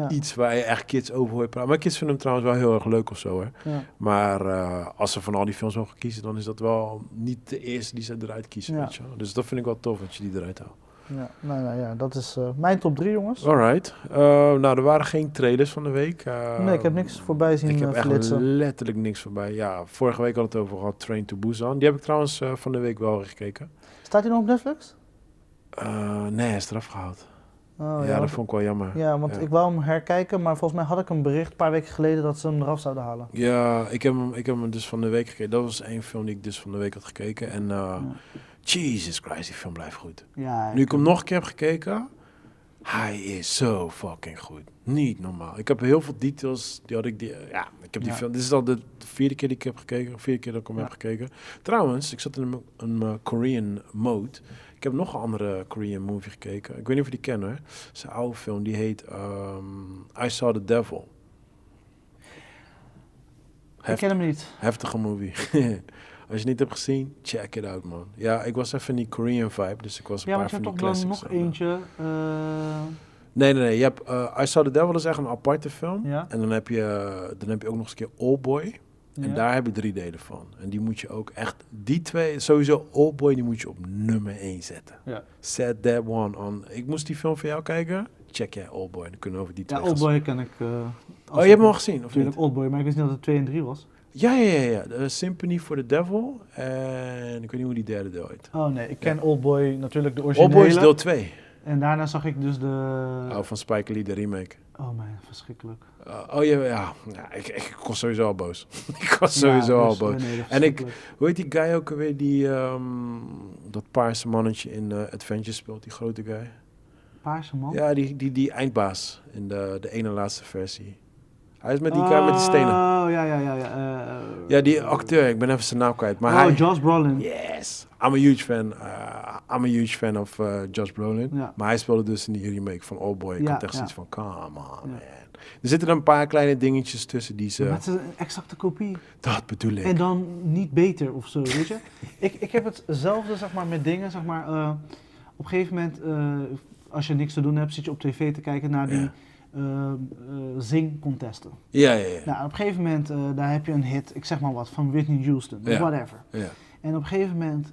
A: iets waar je echt kids over hoort praten. Maar kids vinden hem trouwens wel heel erg leuk of zo, hè. Maar eh, als ze van al die films mogen kiezen, dan is dat wel niet de eerste die ze eruit kiezen, weet je. Dus dat vind ik wel tof dat je die eruit haalt.
B: Ja. Nou, nou ja, dat is eh, mijn top 3, jongens.
A: Alright. Eh, nou, er waren geen trailers van de week. Eh,
B: Nee, ik heb niks voorbij zien
A: Ik heb echt letterlijk niks voorbij. Ja, vorige week had het over gehad, Train to Busan. Die heb ik trouwens van de week wel gekeken.
B: Staat hij nog op Netflix?
A: Nee, hij is eraf gehaald.
B: Oh,
A: ja,
B: ja,
A: dat vond ik wel jammer.
B: ja, want
A: ja.
B: ik wou hem herkijken, maar volgens mij had ik een bericht een paar weken geleden dat ze hem eraf zouden halen.
A: Ja, ik heb, hem, ik heb hem dus van de week gekeken. Dat was één film die ik dus van de week had gekeken. En eh, Jesus Christ, die film blijft goed.
B: Ja,
A: Nu ik hem nog een keer heb gekeken, hij is zo fucking goed. Niet normaal. Ik heb heel veel details, die had ik, die, ja, ik heb die film, dit is al de vierde keer die ik heb gekeken, of vierde keer dat ik hem heb gekeken. Trouwens, ik zat in een, een eh, Korean mode. Ik heb nog een andere Korean movie gekeken. Ik weet niet of je die kent hoor. Het is een oude film, die heet ehm, I Saw the Devil.
B: ik ken hem niet.
A: Heftige movie. Als je het niet hebt gezien, check it out man. Ja, ik was even in die Korean vibe, dus ik was een
B: Ja, maar
A: paar
B: je
A: van die
B: toch dan
A: classics.
B: nog
A: aan, eh,
B: eentje. eh,
A: Nee, nee, nee. Je hebt uh, I Saw the Devil is echt een aparte film.
B: Ja.
A: En dan heb, je, eh, dan heb je ook nog eens een keer Oldboy. En
B: ja.
A: daar heb je drie delen van. En die moet je ook echt... Die twee, sowieso Oldboy, die moet je op nummer één zetten.
B: Ja.
A: Set that one on. Ik moest die film voor jou kijken. Check jij Oldboy. Dan kunnen we over die twee
B: Ja,
A: gaan
B: Oldboy ken ik. eh,
A: Oh, je hebt hem al gezien, of
B: Natuurlijk
A: niet?
B: Oldboy, maar ik wist niet dat het 2 en 3 was.
A: Ja, ja, ja. ja. De Symphony for the Devil. En ik weet niet hoe die derde deel heet.
B: Oh nee, ik ken Oldboy natuurlijk de originele.
A: Oldboy is deel 2.
B: En daarna zag ik dus de...
A: Oh, van Spike Lee, de remake.
B: Oh man, verschrikkelijk.
A: Uh, oh ja, ja. ja ik, ik was sowieso al boos. ik was sowieso
B: Ja,
A: al
B: dus,
A: boos.
B: nee,
A: En ik-. Hoe heet die guy ook alweer die ehm, dat paarse mannetje in eh Adventure speelt, die grote guy?
B: Paarse man?
A: Ja, die, die, die eindbaas in de, de ene laatste versie. Hij is met die guy met die stenen.
B: Oh, ja, ja, ja. Ja, eh,
A: Ja, die acteur, ik ben even zijn naam kwijt. Maar
B: oh,
A: hij...
B: Josh Brolin.
A: Yes! I'm a huge fan. uh, I'm a huge fan of uh, Josh Brolin.
B: Ja.
A: Maar hij speelde dus in die remake van Oldboy. Ik
B: Ja,
A: had echt zoiets van, come on man. Er zitten een paar kleine dingetjes tussen die ze...
B: Maar het is een exacte kopie.
A: Dat bedoel ik.
B: En dan niet beter of zo, weet je? ik, ik heb hetzelfde, zeg maar, met dingen, zeg maar... eh, op een gegeven moment, eh, als je niks te doen hebt, zit je op tv te kijken naar die eh, eh, zingcontesten.
A: Ja, ja, ja.
B: Nou, op een gegeven moment, eh, daar heb je een hit, ik zeg maar wat, van Whitney Houston,
A: Ja.
B: whatever.
A: ja.
B: En op een gegeven moment,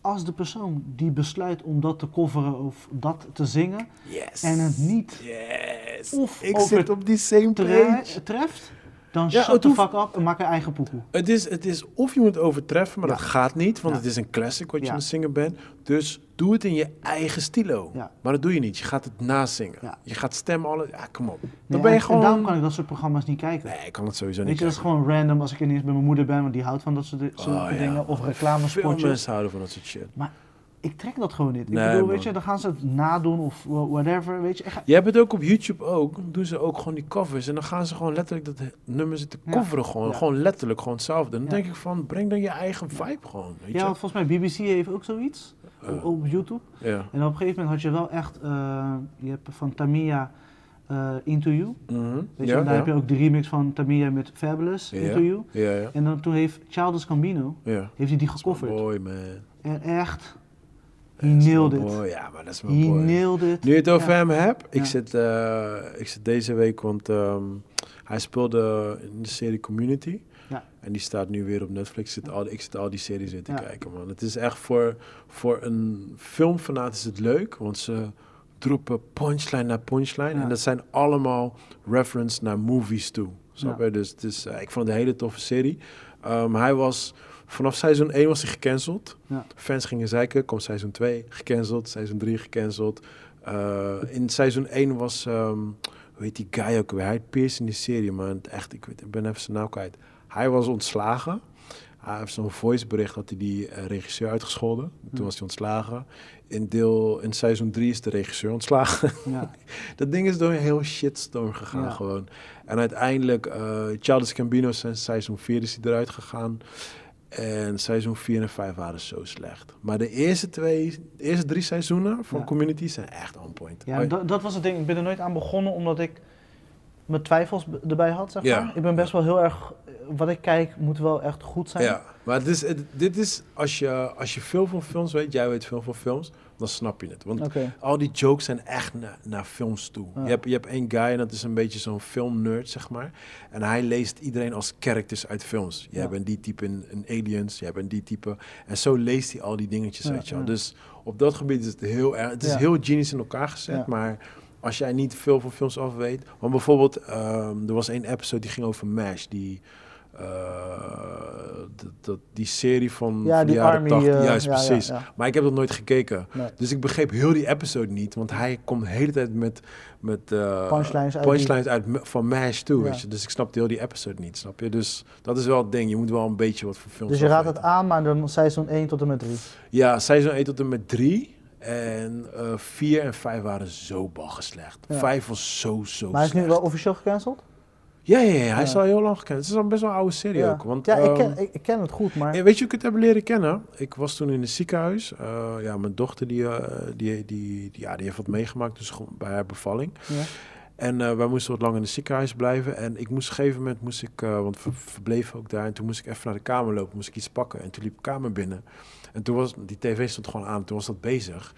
B: als de persoon die besluit om dat te coveren of dat te zingen
A: Yes.
B: en het niet
A: Yes.
B: Of
A: ik
B: over-
A: zit op die same
B: tre-
A: page.
B: treft, dan
A: Ja,
B: shut the fuck up en maak een eigen poekoe.
A: Het is, het is of je moet overtreffen, maar
B: Ja.
A: dat gaat niet, want
B: Ja.
A: het is een classic wat je
B: Ja.
A: aan het zingen bent. Dus Doe het in je eigen stilo.
B: Ja.
A: Maar dat doe je niet. Je gaat het nazingen.
B: Ja.
A: Je gaat stemmen, alle... Ja, kom op. Dan
B: Nee,
A: ben je
B: en,
A: gewoon...
B: en daarom kan ik dat soort programma's niet kijken.
A: Nee, ik kan het sowieso
B: Weet
A: niet
B: je, dat is gewoon random als ik ineens bij mijn moeder ben, want die houdt van dat soort, soort
A: Oh, ja.
B: dingen. Of
A: Veel
B: reclamespotjes.
A: mensen houden van dat soort shit.
B: Ik trek dat gewoon niet. Ik
A: Nee,
B: bedoel,
A: man.
B: weet je, dan gaan ze het nadoen of wha- whatever, weet je. Ik ga-
A: Je hebt het ook op YouTube ook. Dan doen ze ook gewoon die covers. En dan gaan ze gewoon letterlijk dat nummer zitten
B: Ja.
A: coveren. Gewoon,
B: Ja.
A: gewoon letterlijk, gewoon hetzelfde. En dan
B: Ja.
A: denk ik van, breng dan je eigen vibe gewoon. Weet
B: ja,
A: je?
B: volgens mij BBC heeft ook zoiets op, op YouTube. En op een gegeven moment had je wel echt, eh, je hebt van Tamia eh, Into You.
A: Mhm.
B: Weet je,
A: ja,
B: en daar
A: ja.
B: heb je ook de remix van Tamia met Fabulous,
A: Ja.
B: Into You. En dan toen heeft Childish Gambino,
A: ja.
B: heeft hij die gecoverd.
A: boy, man.
B: En echt, he
A: is
B: nailed it.
A: boy. Ja, maar dat is
B: He
A: mijn boy.
B: nailed it.
A: Nu je het over hem hebt, ik, zit, eh, ik zit deze week, want ehm, hij speelde in de serie Community.
B: Ja.
A: En die staat nu weer op Netflix. Ik zit al, ik zit al die series in te
B: Ja.
A: kijken, man. Het is echt voor, voor een filmfanaat is het leuk, want ze droppen punchline na punchline.
B: Ja.
A: En dat zijn allemaal reference naar movies toe. Snap je? Dus het is, eh, ik vond het een hele toffe serie. Ehm, hij was, vanaf seizoen 1 was hij gecanceld. Fans gingen zeiken, komt seizoen 2 gecanceld, seizoen 3 gecanceld. Eh, in seizoen 1 was, ehm hoe heet die guy ook weer? Hij heet Pierce in die serie, man. Echt, ik, weet, ik ben even zijn naam kwijt. Hij was ontslagen. Hij heeft zo'n voicebericht dat hij die eh, regisseur uitgescholden. Toen
B: Hm.
A: was hij ontslagen. In, deel, in seizoen 3 is de regisseur ontslagen.
B: Ja.
A: dat ding is door een heel shitstorm gegaan
B: Ja.
A: gewoon. En uiteindelijk, eh Childish Gambino zijn seizoen 4 is hij eruit gegaan. En seizoen 4 en 5 waren zo slecht. Maar de eerste twee, de eerste drie seizoenen van
B: Ja.
A: Community zijn echt on point.
B: Ja, dat, dat was het ding. Ik ben er nooit aan begonnen omdat ik mijn twijfels erbij had, zeg
A: Ja.
B: maar. Ik ben best wel heel erg... Wat ik kijk moet wel echt goed zijn.
A: Ja, maar het is, dit is, als je, als je veel van films weet, jij weet veel van films, dan snap je het. Want al die jokes zijn echt na- naar films toe.
B: Ja.
A: Je, hebt, je hebt één guy en dat is een beetje zo'n filmnerd, zeg maar. En hij leest iedereen als characters uit films. Je
B: Ja.
A: hebt een die type in, in Aliens, je hebt een die type. En zo leest hij al die dingetjes,
B: Ja,
A: wel.
B: ja.
A: Dus op dat gebied is het heel erg... Het is heel genius in elkaar gezet, maar... Als jij niet veel van films af weet... Want bijvoorbeeld, ehm, er was één episode die ging over MASH. Die, dat- dat- die serie van,
B: Ja, die
A: jaren
B: Army...
A: 80.
B: eh,
A: Juist, precies. Maar ik heb dat nooit gekeken.
B: Nee.
A: Dus ik begreep heel die episode niet, want hij komt de hele tijd met, met eh,
B: Punchlines uit
A: punchlines uit, M- van MASH toe, weet je. Dus ik snapte heel die episode niet, snap je? Dus dat is wel het ding, je moet wel een beetje wat voor films
B: Dus je raadt het aan, maar dan seizoen 1 tot en met 3.
A: Ja, seizoen 1 tot en met 3 en 4 en 5 waren zo bagger slecht.
B: Ja.
A: 5 was zo, zo
B: Maar hij is nu wel officieel gecanceld?
A: Ja, ja, ja, hij is al heel lang gekend. Het is al best wel een oude serie ook, want...
B: ja ik,
A: ehm,
B: ken, ik, ik ken het goed, maar...
A: Weet je ik het heb leren kennen? Ik was toen in het ziekenhuis. Eh, ja, mijn dochter die, eh, die, die, die, ja, die heeft wat meegemaakt dus bij haar bevalling.
B: Ja.
A: En eh, wij moesten wat lang in het ziekenhuis blijven. En ik moest op een gegeven moment, moest ik, want we verbleven ook daar. En toen moest ik even naar de kamer lopen, moest ik iets pakken. En toen liep ik de kamer binnen. En toen was, die tv stond gewoon aan, toen was dat bezig.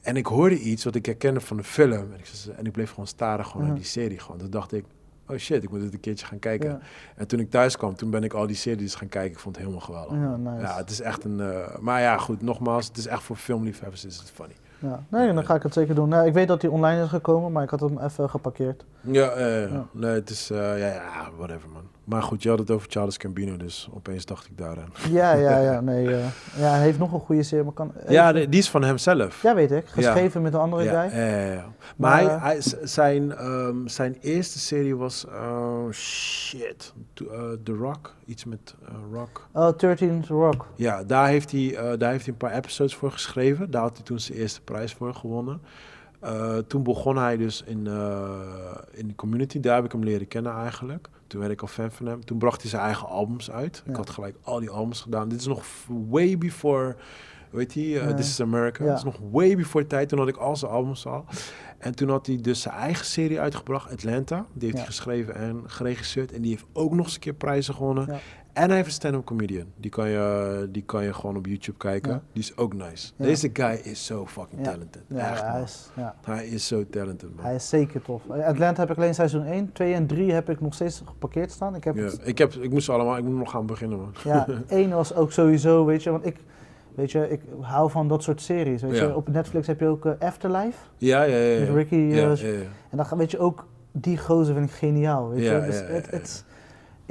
A: En ik hoorde iets wat ik herkende van de film. En ik, en ik bleef gewoon staren gewoon die serie. Gewoon. Toen dacht ik, oh shit, ik moet het een keertje gaan kijken.
B: Ja,
A: En toen ik thuis kwam, toen ben ik al die series gaan kijken. Ik vond het helemaal geweldig.
B: ja, nice.
A: Ja, het is echt een. eh, maar ja, goed, nogmaals, het is echt voor filmliefhebbers is het funny.
B: Ja. Nee, dan ga ik het zeker doen. Nou, ik weet dat hij online is gekomen, maar ik had hem even geparkeerd.
A: Ja,
B: Ja.
A: nee, het is. eh, ja, ja, whatever man. Maar goed, je had het over Charles Gambino, dus opeens dacht ik daaraan.
B: Ja, ja, ja. Nee, eh, ja, hij heeft nog een goede serie, maar kan...
A: Ja,
B: even-
A: die, die is van hemzelf.
B: ja, weet ik. Geschreven met een andere
A: ja,
B: guy.
A: ja, ja, ja. Maar,
B: Maar,
A: hij,
B: eh,
A: hij, zijn, ehm, zijn eerste serie was. eh, shit. Eh, The Rock. Iets met eh, Rock.
B: Oh, 13 Rock.
A: Ja, daar heeft, hij, eh, daar heeft hij een paar episodes voor geschreven. Daar had hij toen zijn eerste prijs voor gewonnen. Eh, toen begon hij dus in, eh, in de community. Daar heb ik hem leren kennen eigenlijk. Toen werd ik al fan van hem. Toen bracht hij zijn eigen albums uit. Ik had gelijk al die albums gedaan. Dit is nog way before, weet je, uh,
B: Ja.
A: This is America.
B: Ja.
A: Dit is nog way before tijd. Toen had ik al zijn albums al. En toen had hij dus zijn eigen serie uitgebracht, Atlanta. Die heeft
B: Ja.
A: hij geschreven en geregisseerd. En die heeft ook nog eens een keer prijzen gewonnen. En hij heeft een stand-up comedian. Die kan, je, die kan je gewoon op YouTube kijken.
B: Ja.
A: Die is ook nice.
B: Ja.
A: Deze guy is zo fucking
B: Ja.
A: talented.
B: Ja,
A: Echt,
B: hij is, ja,
A: Hij is zo talented, man.
B: hij is zeker tof. Atlanta heb ik alleen seizoen 1, 2 en 3 heb ik nog steeds geparkeerd staan. Ik heb het-
A: ik, heb, ik moest allemaal, ik moet nog gaan beginnen, man.
B: Ja, één was ook sowieso, weet je, want ik, weet je, ik hou van dat soort series. Weet je, op Netflix heb je ook eh, Afterlife
A: Ja, ja, ja.
B: met
A: ja.
B: Ricky.
A: ja, ja, ja.
B: En dan weet je ook, die gozer vind ik geniaal. Weet
A: Ja,
B: je, dus het, het,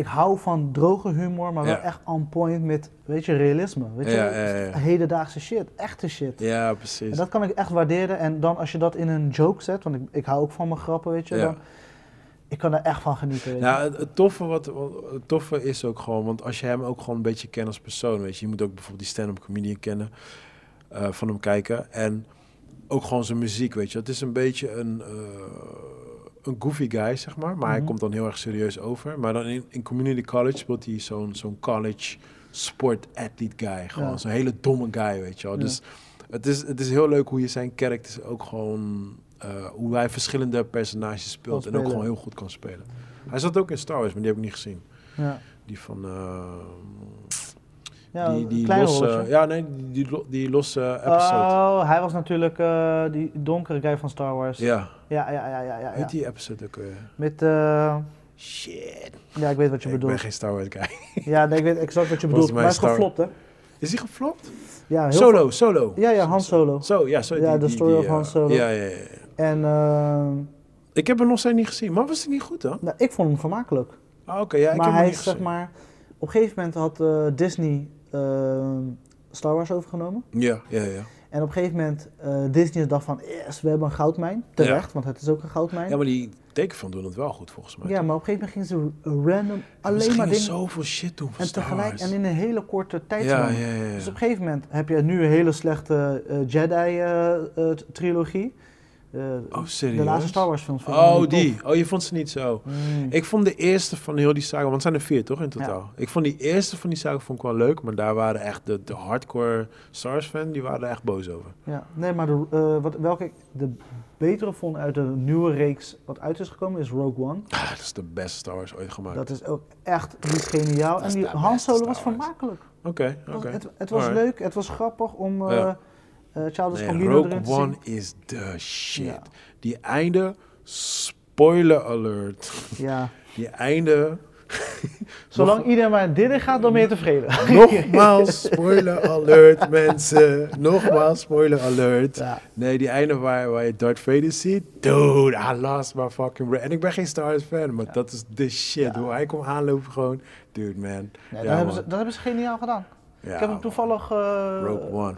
B: ik hou van droge humor, maar wel
A: Ja.
B: echt on point met, weet je, realisme. Weet je,
A: Ja,
B: hedendaagse shit, echte shit.
A: Ja,
B: En
A: precies.
B: dat kan ik echt waarderen. En dan als je dat in een joke zet, want ik, ik hou ook van mijn grappen, weet je. Dan, ik kan daar echt van genieten.
A: Nou, het, het toffe, wat, wat- het toffe is ook gewoon, want als je hem ook gewoon een beetje kent als persoon, weet je, je moet ook bijvoorbeeld die stand-up comedian kennen, eh, van hem kijken. En ook gewoon zijn muziek, weet je. Het is een beetje een, eh, een goofy guy, zeg maar. Maar hij
B: Mhm.
A: komt dan heel erg serieus over. Maar dan in, in community college speelt hij zo'n zo'n college sport athlete guy. Gewoon
B: Ja.
A: zo'n hele domme guy, weet je wel.
B: Ja.
A: Dus het is, het is heel leuk hoe je zijn characters ook gewoon... eh, hoe hij verschillende personages speelt en ook gewoon heel goed kan spelen. Hij zat ook in Star Wars, maar die heb ik niet gezien.
B: ja.
A: Die van... eh,
B: Ja,
A: die, die losse...
B: rolletje.
A: Ja, nee, die, die, lo- die losse episode.
B: Oh, hij was natuurlijk eh, die donkere guy van Star Wars.
A: ja,
B: ja, ja, ja. ja, ja,
A: weet
B: ja.
A: die episode ook weer?
B: Met, eh,
A: Shit.
B: ja, ik weet wat je
A: ik ben
B: bedoelt.
A: geen Star Wars guy.
B: Ja, nee, ik weet exact wat je bedoelt. Maar hij is
A: Star-
B: geflopt, hè?
A: Is die geflopt?
B: Ja, heel
A: Solo, solo.
B: Ja, ja, Han Solo.
A: Zo, ja, zo.
B: Ja,
A: die-
B: Story of Han
A: eh,
B: Solo.
A: Ja, ja, ja.
B: En ehm,
A: Ik heb hem nog steeds niet gezien. Maar was het niet goed dan?
B: nou, ik vond hem vermakelijk.
A: Ah, oké, ja, ik
B: maar
A: heb
B: hij
A: hem niet
B: is, zeg maar... Op een gegeven moment had eh, Disney Star Wars overgenomen.
A: Ja, ja, ja.
B: En op een gegeven moment, eh, Disney dacht van, yes, we hebben een goudmijn. Terecht, want het is ook een goudmijn.
A: Ja, maar die tekenfilm doen het wel goed volgens mij.
B: Ja, maar op een gegeven moment gingen ze random
A: Ze
B: alleen maar
A: gingen
B: dingen...
A: zoveel shit doen van
B: En
A: Star
B: tegelijk,
A: Wars.
B: en in een hele korte tijd.
A: ja, ja, ja.
B: Dus op een gegeven moment heb je nu een hele slechte eh, Jedi-trilogie.
A: Oh, serieus?
B: de laatste Star Wars films.
A: Oh, die.
B: tof.
A: Oh, je vond ze niet zo.
B: Mm.
A: Ik vond de eerste van heel die saga, want het zijn er vier toch in totaal? Ik vond die eerste van die saga vond ik wel leuk, maar daar waren echt de, de hardcore Star Wars fan, die waren er echt boos over.
B: Ja, nee, maar de, eh, wat, welke ik de betere vond uit de nieuwe reeks wat uit is gekomen is Rogue One.
A: Ah, dat is de beste Star Wars ooit gemaakt.
B: Dat is ook echt geniaal. En die
A: de
B: Han
A: beste
B: Solo was vermakelijk.
A: Oké, oké.
B: Het, het was
A: Alright.
B: leuk, het was grappig om eh
A: Ja. Nee,
B: Gambino
A: Rogue
B: erin
A: One is de shit.
B: Ja.
A: Die einde, spoiler alert.
B: Ja.
A: Die einde,
B: Zolang iedereen maar dit in gaat, dan ben je tevreden.
A: nogmaals spoiler alert mensen. Nogmaals spoiler alert.
B: Ja.
A: Nee, die einde waar, waar je Darth Vader ziet. Dude, I lost my fucking brain. En ik ben geen Star Wars fan, maar dat is de shit. Hoe hij komt aanlopen gewoon. Dude, man.
B: Nee, dat, hebben ze, dat hebben ze geniaal gedaan.
A: Ja,
B: ik heb hem toevallig, eh,
A: Rogue One.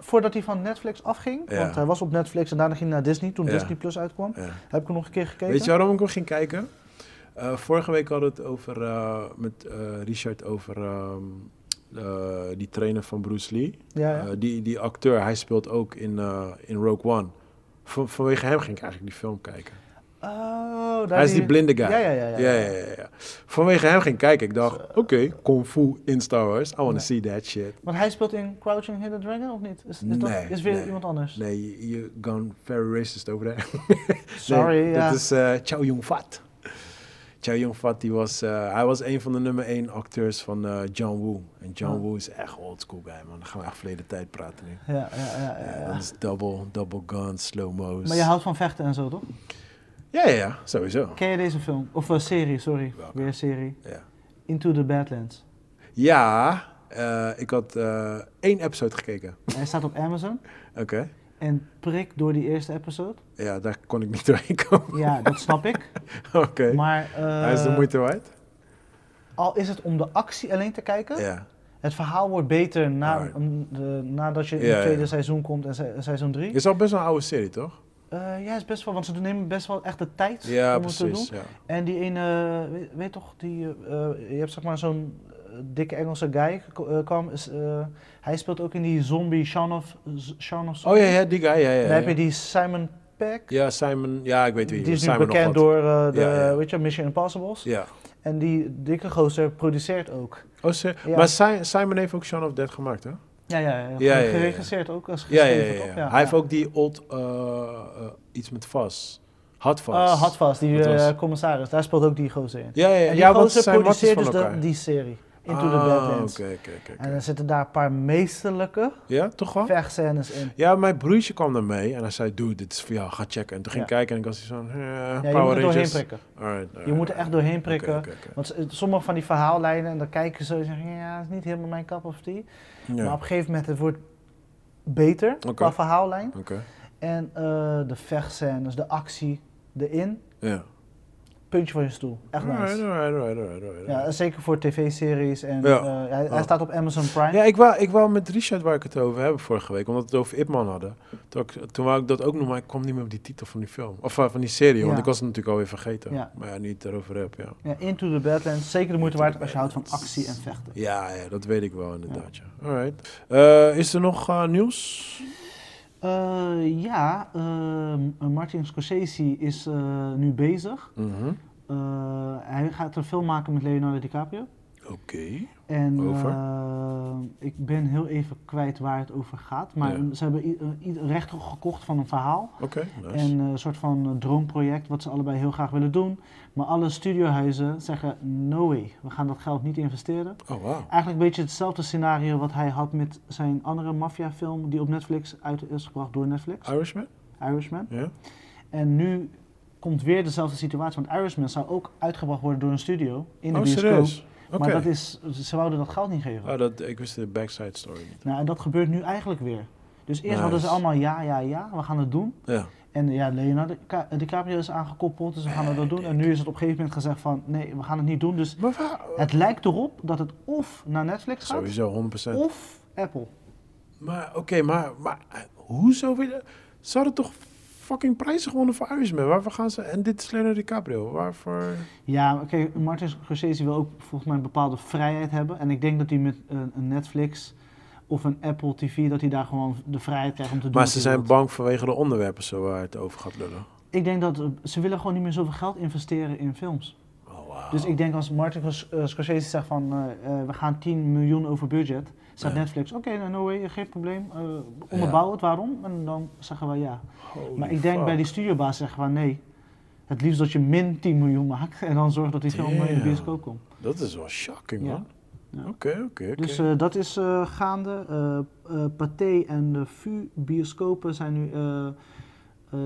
B: Voordat hij van Netflix afging,
A: Ja.
B: want hij was op Netflix en daarna ging hij naar Disney, toen
A: Ja.
B: Disney Plus uitkwam, heb ik hem nog een keer gekeken.
A: Weet je waarom ik nog ging kijken? Eh, vorige week hadden we het over, eh, met Richard over ehm, eh, die trainer van Bruce Lee. Die, die acteur, hij speelt ook in, in Rogue One. Van, vanwege hem ging ik eigenlijk die film kijken.
B: Oh, daar
A: hij is die blinde guy.
B: Ja, ja, ja. ja,
A: Ja, ja, ja, ja. Vanwege hem ging kijken. Ik dacht, oké, kung fu in Star Wars. I want to
B: Nee.
A: see that shit.
B: Want hij speelt in Crouching Hidden Dragon, of niet? Is, is, dat, is weer
A: nee.
B: iemand anders?
A: Nee, je gone very racist over there.
B: Sorry, ja.
A: Dat is eh Chow Yun-fat. Chow Yun-fat, die was, eh, hij was een van de nummer één acteurs van eh, John Woo. En John
B: Oh.
A: Woo is echt old school guy, man. Dan gaan we echt verleden tijd praten nu.
B: Ja, ja, ja. ja,
A: dat is double, double guns, slow mo's.
B: Maar je houdt van vechten en zo, toch?
A: Ja, ja, ja, sowieso.
B: Ken je deze film? Of eh, serie, sorry.
A: Welke?
B: Weer een serie.
A: Ja,
B: Into the Badlands.
A: ja eh, ik had eh, één episode gekeken.
B: Hij staat op Amazon.
A: Oké.
B: En prik door die eerste episode.
A: Ja, daar kon ik niet doorheen komen.
B: Ja, dat snap ik.
A: Oké.
B: Maar
A: Hij is de moeite waard?
B: al is het om de actie alleen te kijken,
A: Ja.
B: het verhaal wordt beter na, de, nadat je in
A: Ja,
B: het
A: ja.
B: tweede seizoen komt en se- seizoen 3.
A: Is al best wel een oude serie, toch?
B: Ja, is best wel, want ze nemen best wel echt de tijd
A: Ja,
B: om het te doen.
A: precies. Ja.
B: En die ene, weet, weet toch, die, eh, eh, je hebt zeg maar zo'n eh, dikke Engelse guy, eh, kwam, is, eh, hij speelt ook in die zombie Shaun of, Shaun of
A: Oh ja, ja, die guy, ja, ja.
B: Dan
A: ja.
B: heb je die Simon Peck,
A: Ja, Simon, ja, ik weet wie.
B: die is nu
A: Simon nog
B: bekend door eh, de, weet je, Mission Impossibles.
A: Ja.
B: En die dikke gozer produceert ook.
A: Oh,
B: Ja.
A: Maar Si- Simon heeft ook Shaun of Dead gemaakt, hè?
B: Ja, ja, ja. Geregisseerd ook als geschreven,
A: ja, ja. Hij heeft ook die old, eh, eh, iets met Vas. Hot Vas.
B: Uh, Hardfast, die
A: Dat was-
B: eh, commissaris, daar speelt ook die gozer in.
A: Ja, ja, ja.
B: En die
A: ja
B: gozer produceert dus de, die serie, Into the
A: Ah,
B: Badlands.
A: Oké, oké, oké, oké.
B: En er zitten daar een paar meesterlijke
A: Ja, toch wel?
B: vechtscènes in.
A: Ja, mijn broertje kwam er mee en hij zei, dude, dit is voor jou, ga checken. En toen ging ik
B: Ja.
A: kijken en ik was zo eh,
B: Ja, je
A: Power
B: moet er doorheen
A: Rangers.
B: prikken.
A: Alright,
B: Je
A: alright,
B: moet er echt doorheen prikken. Want sommige van die verhaallijnen, en dan kijken ze en zeggen, ja, dat is niet helemaal mijn cup of tea.
A: Ja,
B: Maar op een gegeven moment, het wordt beter qua verhaallijn.
A: Oké,
B: En eh, de vechtscènes, de actie erin,
A: ja.
B: Puntje van je stoel. Echt nice.
A: Alright, alright, alright, alright, alright.
B: Ja, zeker voor tv-series en
A: Ja.
B: eh, hij, hij staat op Amazon Prime.
A: Ja, ik wou, ik wou met Richard waar ik het over heb vorige week, omdat we het over Ipman hadden. Toen, ik, toen wou ik dat ook noemen, maar ik kwam niet meer op die titel van die film. Of eh, van die serie, want ik was het natuurlijk alweer vergeten.
B: Ja.
A: Maar ja, nu het erover heb, ja.
B: Ja, Into the Badlands, zeker de moeite waard als je houdt van actie en vechten.
A: Ja, ja dat weet ik wel inderdaad, ja. Alright. Eh, is er nog nieuws?
B: Eh, ja, ehm, Martin Scorsese is eh, nu bezig.
A: Mhm.
B: Eh, hij gaat een film maken met Leonardo DiCaprio.
A: Oké.
B: En
A: Over?
B: eh, ik ben heel even kwijt waar het over gaat. Maar
A: Ja.
B: ze hebben eh, rechten gekocht van een verhaal.
A: Oké, nice.
B: En eh, een soort van eh, droomproject wat ze allebei heel graag willen doen. Maar alle studiohuizen zeggen, no way, we gaan dat geld niet investeren.
A: Oh, wauw.
B: Eigenlijk een beetje hetzelfde scenario wat hij had met zijn andere maffiafilm die op Netflix uit is gebracht door Netflix,
A: Irishman?
B: Irishman.
A: Ja?
B: En nu komt weer dezelfde situatie, want Irishman zou ook uitgebracht worden door een studio in de
A: Oh,
B: bioscoop.
A: serieus?
B: Maar dat is, ze wouden dat geld niet geven.
A: Oh, dat, ik wist de backside story niet.
B: Nou, en dat gebeurt nu eigenlijk weer. Dus eerst
A: Nice.
B: hadden ze allemaal ja, ja, ja, we gaan het doen.
A: Ja.
B: En ja, Leonardo Ca- DiCaprio is aangekoppeld, dus we gaan dat doen. En nu is het op een gegeven moment gezegd van, nee, we gaan het niet doen. Dus
A: waar?
B: het lijkt erop dat het of naar Netflix gaat,
A: Sowieso, 100%.
B: of Apple.
A: Maar oké, maar, maar eh, hoezo willen... Ze hadden toch fucking prijzen gewonnen voor Irishman? Waarvoor gaan ze... En dit is Leonardo DiCaprio. Waarvoor...
B: Ja, oké, Martin Scorsese wil ook volgens mij een bepaalde vrijheid hebben. En ik denk dat hij met een, Netflix of een Apple TV, dat hij daar gewoon de vrijheid krijgt om te doen.
A: Maar ze zijn bang vanwege de onderwerpen zo waar het over gaat lullen.
B: Ik denk dat eh, ze willen gewoon niet meer zoveel geld investeren in films.
A: Oh, wauw.
B: Dus ik denk als Martin eh, Scorsese zegt van eh, we gaan 10 miljoen over budget, zegt
A: Ja.
B: Netflix oké, nou, no way, geen probleem, eh onderbouw het, waarom? En dan zeggen we ja.
A: Holy
B: maar ik denk
A: fuck.
B: bij die studiobaas zeggen we nee. Het liefst dat je min 10 miljoen maakt en dan zorg dat die film in de bioscoop komt.
A: Dat is wel shocking,
B: Ja.
A: man.
B: Ja.
A: Oké, oké, oké.
B: Dus eh, dat is eh, gaande. Eh eh, Pathé en de VU bioscopen zijn nu eh, eh,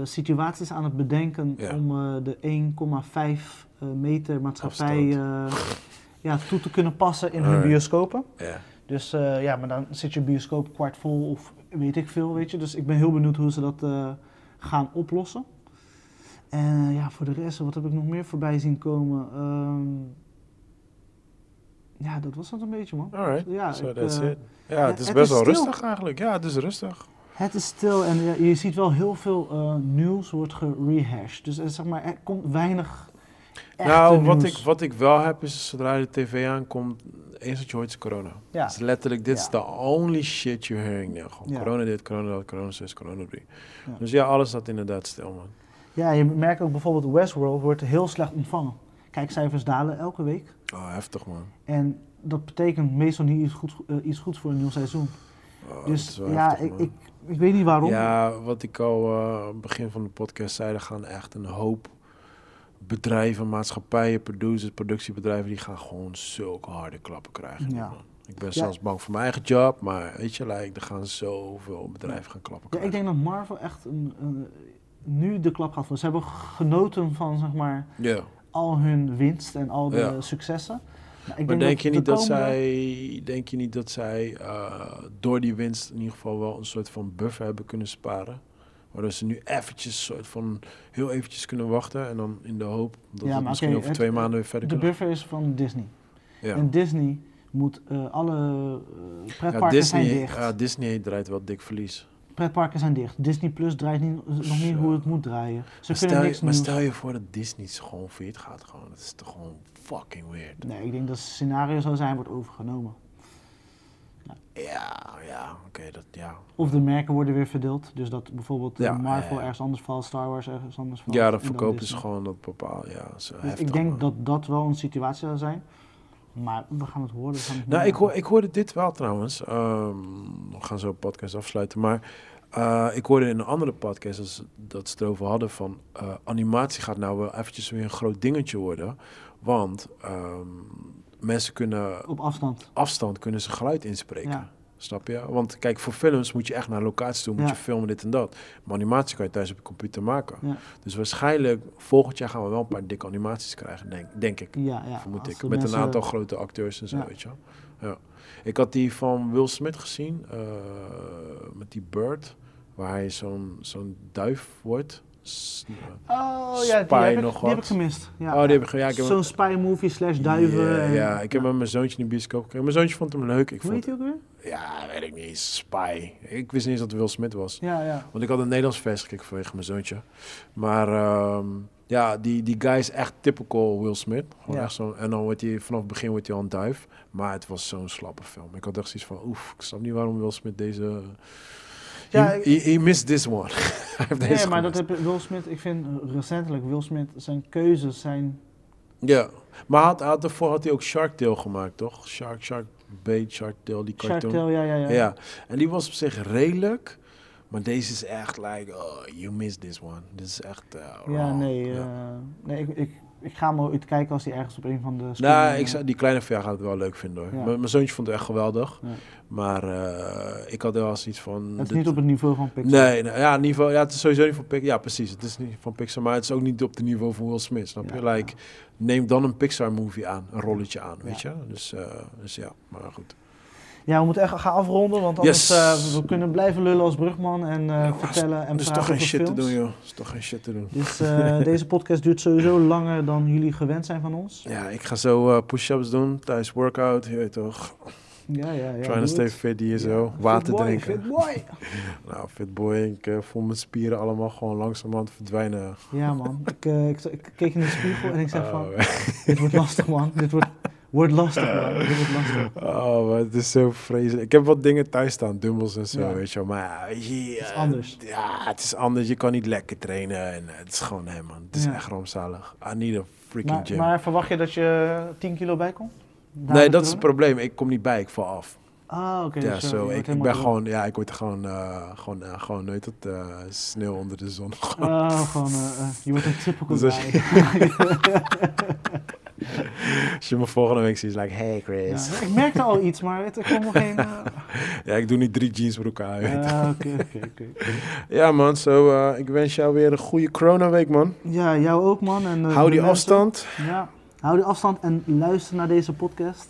B: situaties aan het bedenken
A: Ja.
B: om eh, de 1,5 eh, meter maatschappij eh, ja, toe te kunnen passen in hun bioscopen.
A: Ja.
B: Dus eh, ja, maar dan zit je bioscoop kwart vol of weet ik veel, weet je. Dus ik ben heel benieuwd hoe ze dat eh, gaan oplossen. En ja, voor de rest, wat heb ik nog meer voorbij zien komen? Ehm, ja, dat was het een beetje, man.
A: Alright,
B: Ja,
A: so
B: ik,
A: that's
B: eh,
A: it. Ja, het is
B: het
A: best wel rustig eigenlijk. Ja, het is rustig.
B: Het is stil en je ziet wel heel veel eh, nieuws wordt gerehashed. Dus eh, zeg maar, er komt weinig
A: nou, wat
B: nieuws.
A: ik, wat ik wel heb is, zodra de tv aankomt, eens wat je hoort is corona.
B: Ja.
A: Het is letterlijk, dit is the only shit you're hearing now. Gewoon
B: Ja.
A: corona dit, corona dat, corona 6, corona 3.
B: Ja.
A: Dus ja, alles staat inderdaad stil, man.
B: Ja, je merkt ook bijvoorbeeld Westworld wordt heel slecht ontvangen. Kijkcijfers dalen elke week.
A: Oh, heftig, man.
B: En dat betekent meestal niet iets, goed, eh, iets goeds voor een nieuw seizoen.
A: Oh, dat
B: dus
A: is wel
B: ja,
A: heftig,
B: ik, ik weet niet waarom.
A: Ja, wat ik al eh, begin van de podcast zei, er gaan echt een hoop bedrijven, maatschappijen, producers, productiebedrijven, die gaan gewoon zulke harde klappen krijgen.
B: Ja.
A: Ik ben
B: Ja.
A: zelfs bang voor mijn eigen job, maar weet je, like, er gaan zoveel bedrijven gaan klappen
B: Ja, ik
A: krijgen.
B: denk dat Marvel echt een, een- nu de klap gaat. Ze hebben genoten van zeg maar, al hun winst en al de
A: Ja.
B: successen. Maar, ik
A: Maar denk je
B: de
A: niet dat zij, denk je niet dat zij eh, door die winst in ieder geval wel een soort van buffer hebben kunnen sparen? Waardoor ze nu eventjes soort van heel eventjes kunnen wachten en dan in de hoop dat
B: Ja,
A: het misschien over
B: het-
A: twee maanden weer verder
B: De
A: kunnen.
B: buffer is van Disney.
A: Ja.
B: En Disney moet eh, alle eh,
A: Ja,
B: pretparken zijn
A: Disney,
B: dicht.
A: ja, Disney draait wel dik verlies.
B: Pretparken zijn dicht. Disney Plus draait niet, nog niet hoe het moet draaien. Ze
A: Maar
B: kunnen
A: stel, je, maar stel je voor dat Disney gewoon failliet gaat. Gewoon. Dat is toch gewoon fucking weird.
B: Nee, ik denk dat het scenario zou zijn wordt overgenomen.
A: Ja, ja, oké, dat, ja.
B: Of de merken worden weer verdeeld. Dus dat bijvoorbeeld eh,
A: Ja,
B: Marvel
A: ja, ja.
B: ergens anders valt, Star Wars ergens anders valt.
A: Ja, dan verkopen ze gewoon dat bepaal. Ja, zo
B: Dus ik denk dat dat wel een situatie zou zijn. Maar we gaan het horen. Gaan het
A: Nou,
B: horen.
A: ik, hoor, ik hoorde dit wel trouwens. Ehm, we gaan zo een podcast afsluiten. Maar eh, ik hoorde in een andere podcast dat ze, dat ze het erover hadden van... eh, animatie gaat nou wel eventjes weer een groot dingetje worden. Want ehm, mensen kunnen
B: Op afstand.
A: afstand kunnen ze geluid inspreken.
B: Ja.
A: Snap je? Want kijk, voor films moet je echt naar locatie toe, moet
B: Ja.
A: je filmen dit en dat. Maar animatie kan je thuis op je computer maken.
B: Ja.
A: Dus waarschijnlijk volgend jaar gaan we wel een paar dikke animaties krijgen, denk, denk ik.
B: Ja, ja.
A: vermoed ik. Met
B: mensen-
A: een aantal grote acteurs en zo, weet je. Ja. Ik had die van Will Smith gezien, eh, met die Bird, waar hij zo'n zo'n duif wordt.
B: Oh ja, die
A: Spy
B: heb, ik,
A: nog
B: die
A: wat.
B: heb ik gemist. Ja,
A: Oh, die heb ik ge- ja, ik heb
B: Zo'n spy movie slash duiven.
A: Ja,
B: en-
A: ja, ik heb met mijn zoontje in de bioscoop gekeken. Mijn zoontje vond hem leuk. Ik
B: Hoe
A: vond,
B: heet die ook weer?
A: ja, weet ik niet, Spy. Ik wist niet eens dat het Will Smith was.
B: Ja, ja.
A: Want ik had een Nederlands vers gekeken vanwege mijn zoontje. Maar ehm, ja, die, die guy is echt typical Will Smith. Gewoon
B: Ja.
A: echt zo, en dan wordt hij vanaf het begin wordt hij al een duif. Maar het was zo'n slappe film. Ik had echt zoiets van, oef, ik snap niet waarom Will Smith deze...
B: Ja,
A: he, missed this one.
B: Nee,
A: deze
B: maar dat heb Will Smith, ik vind recentelijk Will Smith, zijn keuzes zijn...
A: Ja, maar had, had, daarvoor had hij ook Shark Tale gemaakt, toch? Shark, Shark Bait, Shark Tale, die
B: Shark
A: cartoon.
B: Tale, ja, ja, ja.
A: Ja, en die was op zich redelijk. Maar deze is echt like, oh, you missed this one. Dit is echt eh,
B: Ja, nee,
A: Ja.
B: eh, nee ik, ik, ik ga hem ooit kijken als hij ergens op een van de...
A: Nou, ik zou, die kleine ver gaat het wel leuk vinden hoor.
B: Ja.
A: Mijn zoontje vond het echt geweldig.
B: Ja.
A: Maar eh, ik had wel eens iets van...
B: Het is
A: dit-
B: niet op het niveau van Pixar.
A: Nee, nee, ja, niveau, ja, het is sowieso niet van Pixar. Ja, precies. Het is niet van Pixar, maar het is ook niet op het niveau van Will Smith. Snap je?
B: Ja,
A: like, neem dan een Pixar-movie aan, een rolletje aan, weet je? Dus, eh, dus ja, maar goed.
B: Ja, we moeten echt gaan afronden, want anders
A: Yes.
B: eh, we kunnen blijven lullen als Brugman en eh, vertellen en
A: Er is
B: praten
A: toch geen
B: over
A: shit te doen, joh. Is toch geen shit te doen.
B: Dus eh, deze podcast duurt sowieso langer dan jullie gewend zijn van ons.
A: Ja, ik ga zo push-ups doen tijdens workout, je weet toch.
B: Ja, ja, ja.
A: Trying to stay fit hier
B: Ja.
A: zo. Water
B: boy,
A: drinken.
B: Fit boy.
A: Nou, fit boy, ik voel mijn spieren allemaal gewoon langzamerhand verdwijnen.
B: Ja, man. Ik, ik, ik keek in de spiegel en ik zeg van,
A: Oh,
B: dit wordt lastig, man. Dit wordt, wordt lastig, man. Wordt lastig.
A: Oh, maar het is zo vreselijk. Ik heb wat dingen thuis staan, dumbbells en zo,
B: Ja.
A: weet je wel. Maar ja, weet je...
B: is
A: eh,
B: anders.
A: Ja, het is anders. Je kan niet lekker trainen en eh, het is gewoon, nee man. Het is
B: Ja.
A: echt rampzalig. I need a freaking
B: Maar,
A: gym.
B: maar verwacht je dat je 10 kilo bij komt?
A: nee, dat is het probleem. Ik kom niet bij, ik val af.
B: Ah, oké.
A: ja,
B: dus, eh,
A: zo. Ik, ben gewoon, ja, ik word gewoon, eh, gewoon, eh, gewoon, nooit het, eh, sneeuw onder de zon.
B: Oh, gewoon, je wordt een typical
A: Dus
B: guy.
A: Als je me volgende week ziet, is like, hey Chris.
B: Ja, ik merkte al iets, maar het, er kwam nog geen...
A: Ja, ik doe niet drie jeansbroeken uit.
B: ah, Oké, oké, oké.
A: Ja man, zo, eh, ik wens jou weer een goede corona-week man.
B: Ja, jou ook, man. En, eh,
A: Hou die afstand.
B: Ja, hou die afstand en luister naar deze podcast.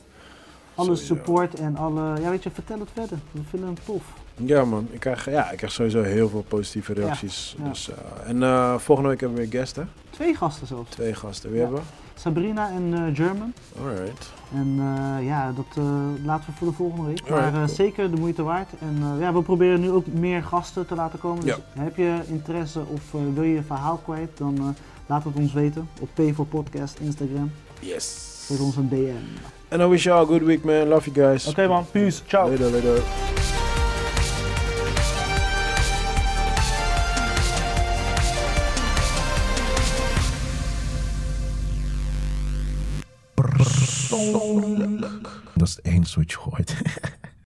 B: Alle
A: Sowieso.
B: support en alle... Ja, weet je, vertel het verder. We vinden het tof.
A: Ja man, ik krijg, ja, ik krijg sowieso heel veel positieve reacties.
B: ja.
A: Dus, eh, en volgende week hebben we weer guesten.
B: Twee gasten zelfs.
A: Twee gasten. Wie
B: Ja.
A: hebben
B: Sabrina en eh, German.
A: Alright.
B: En eh, ja, dat eh, laten we voor de volgende week.
A: Alright,
B: maar
A: cool.
B: zeker de moeite waard. En eh, ja, we proberen nu ook meer gasten te laten komen. Dus
A: Ja.
B: heb je interesse of wil je je verhaal kwijt, dan eh, laat het ons weten. Op P voor Podcast, Instagram.
A: Yes.
B: Geef ons een DM.
A: And I wish you all a good week man. Love you guys.
B: Oké man, peace, ciao.
A: Later, later. Dat is het enige wat je gooit.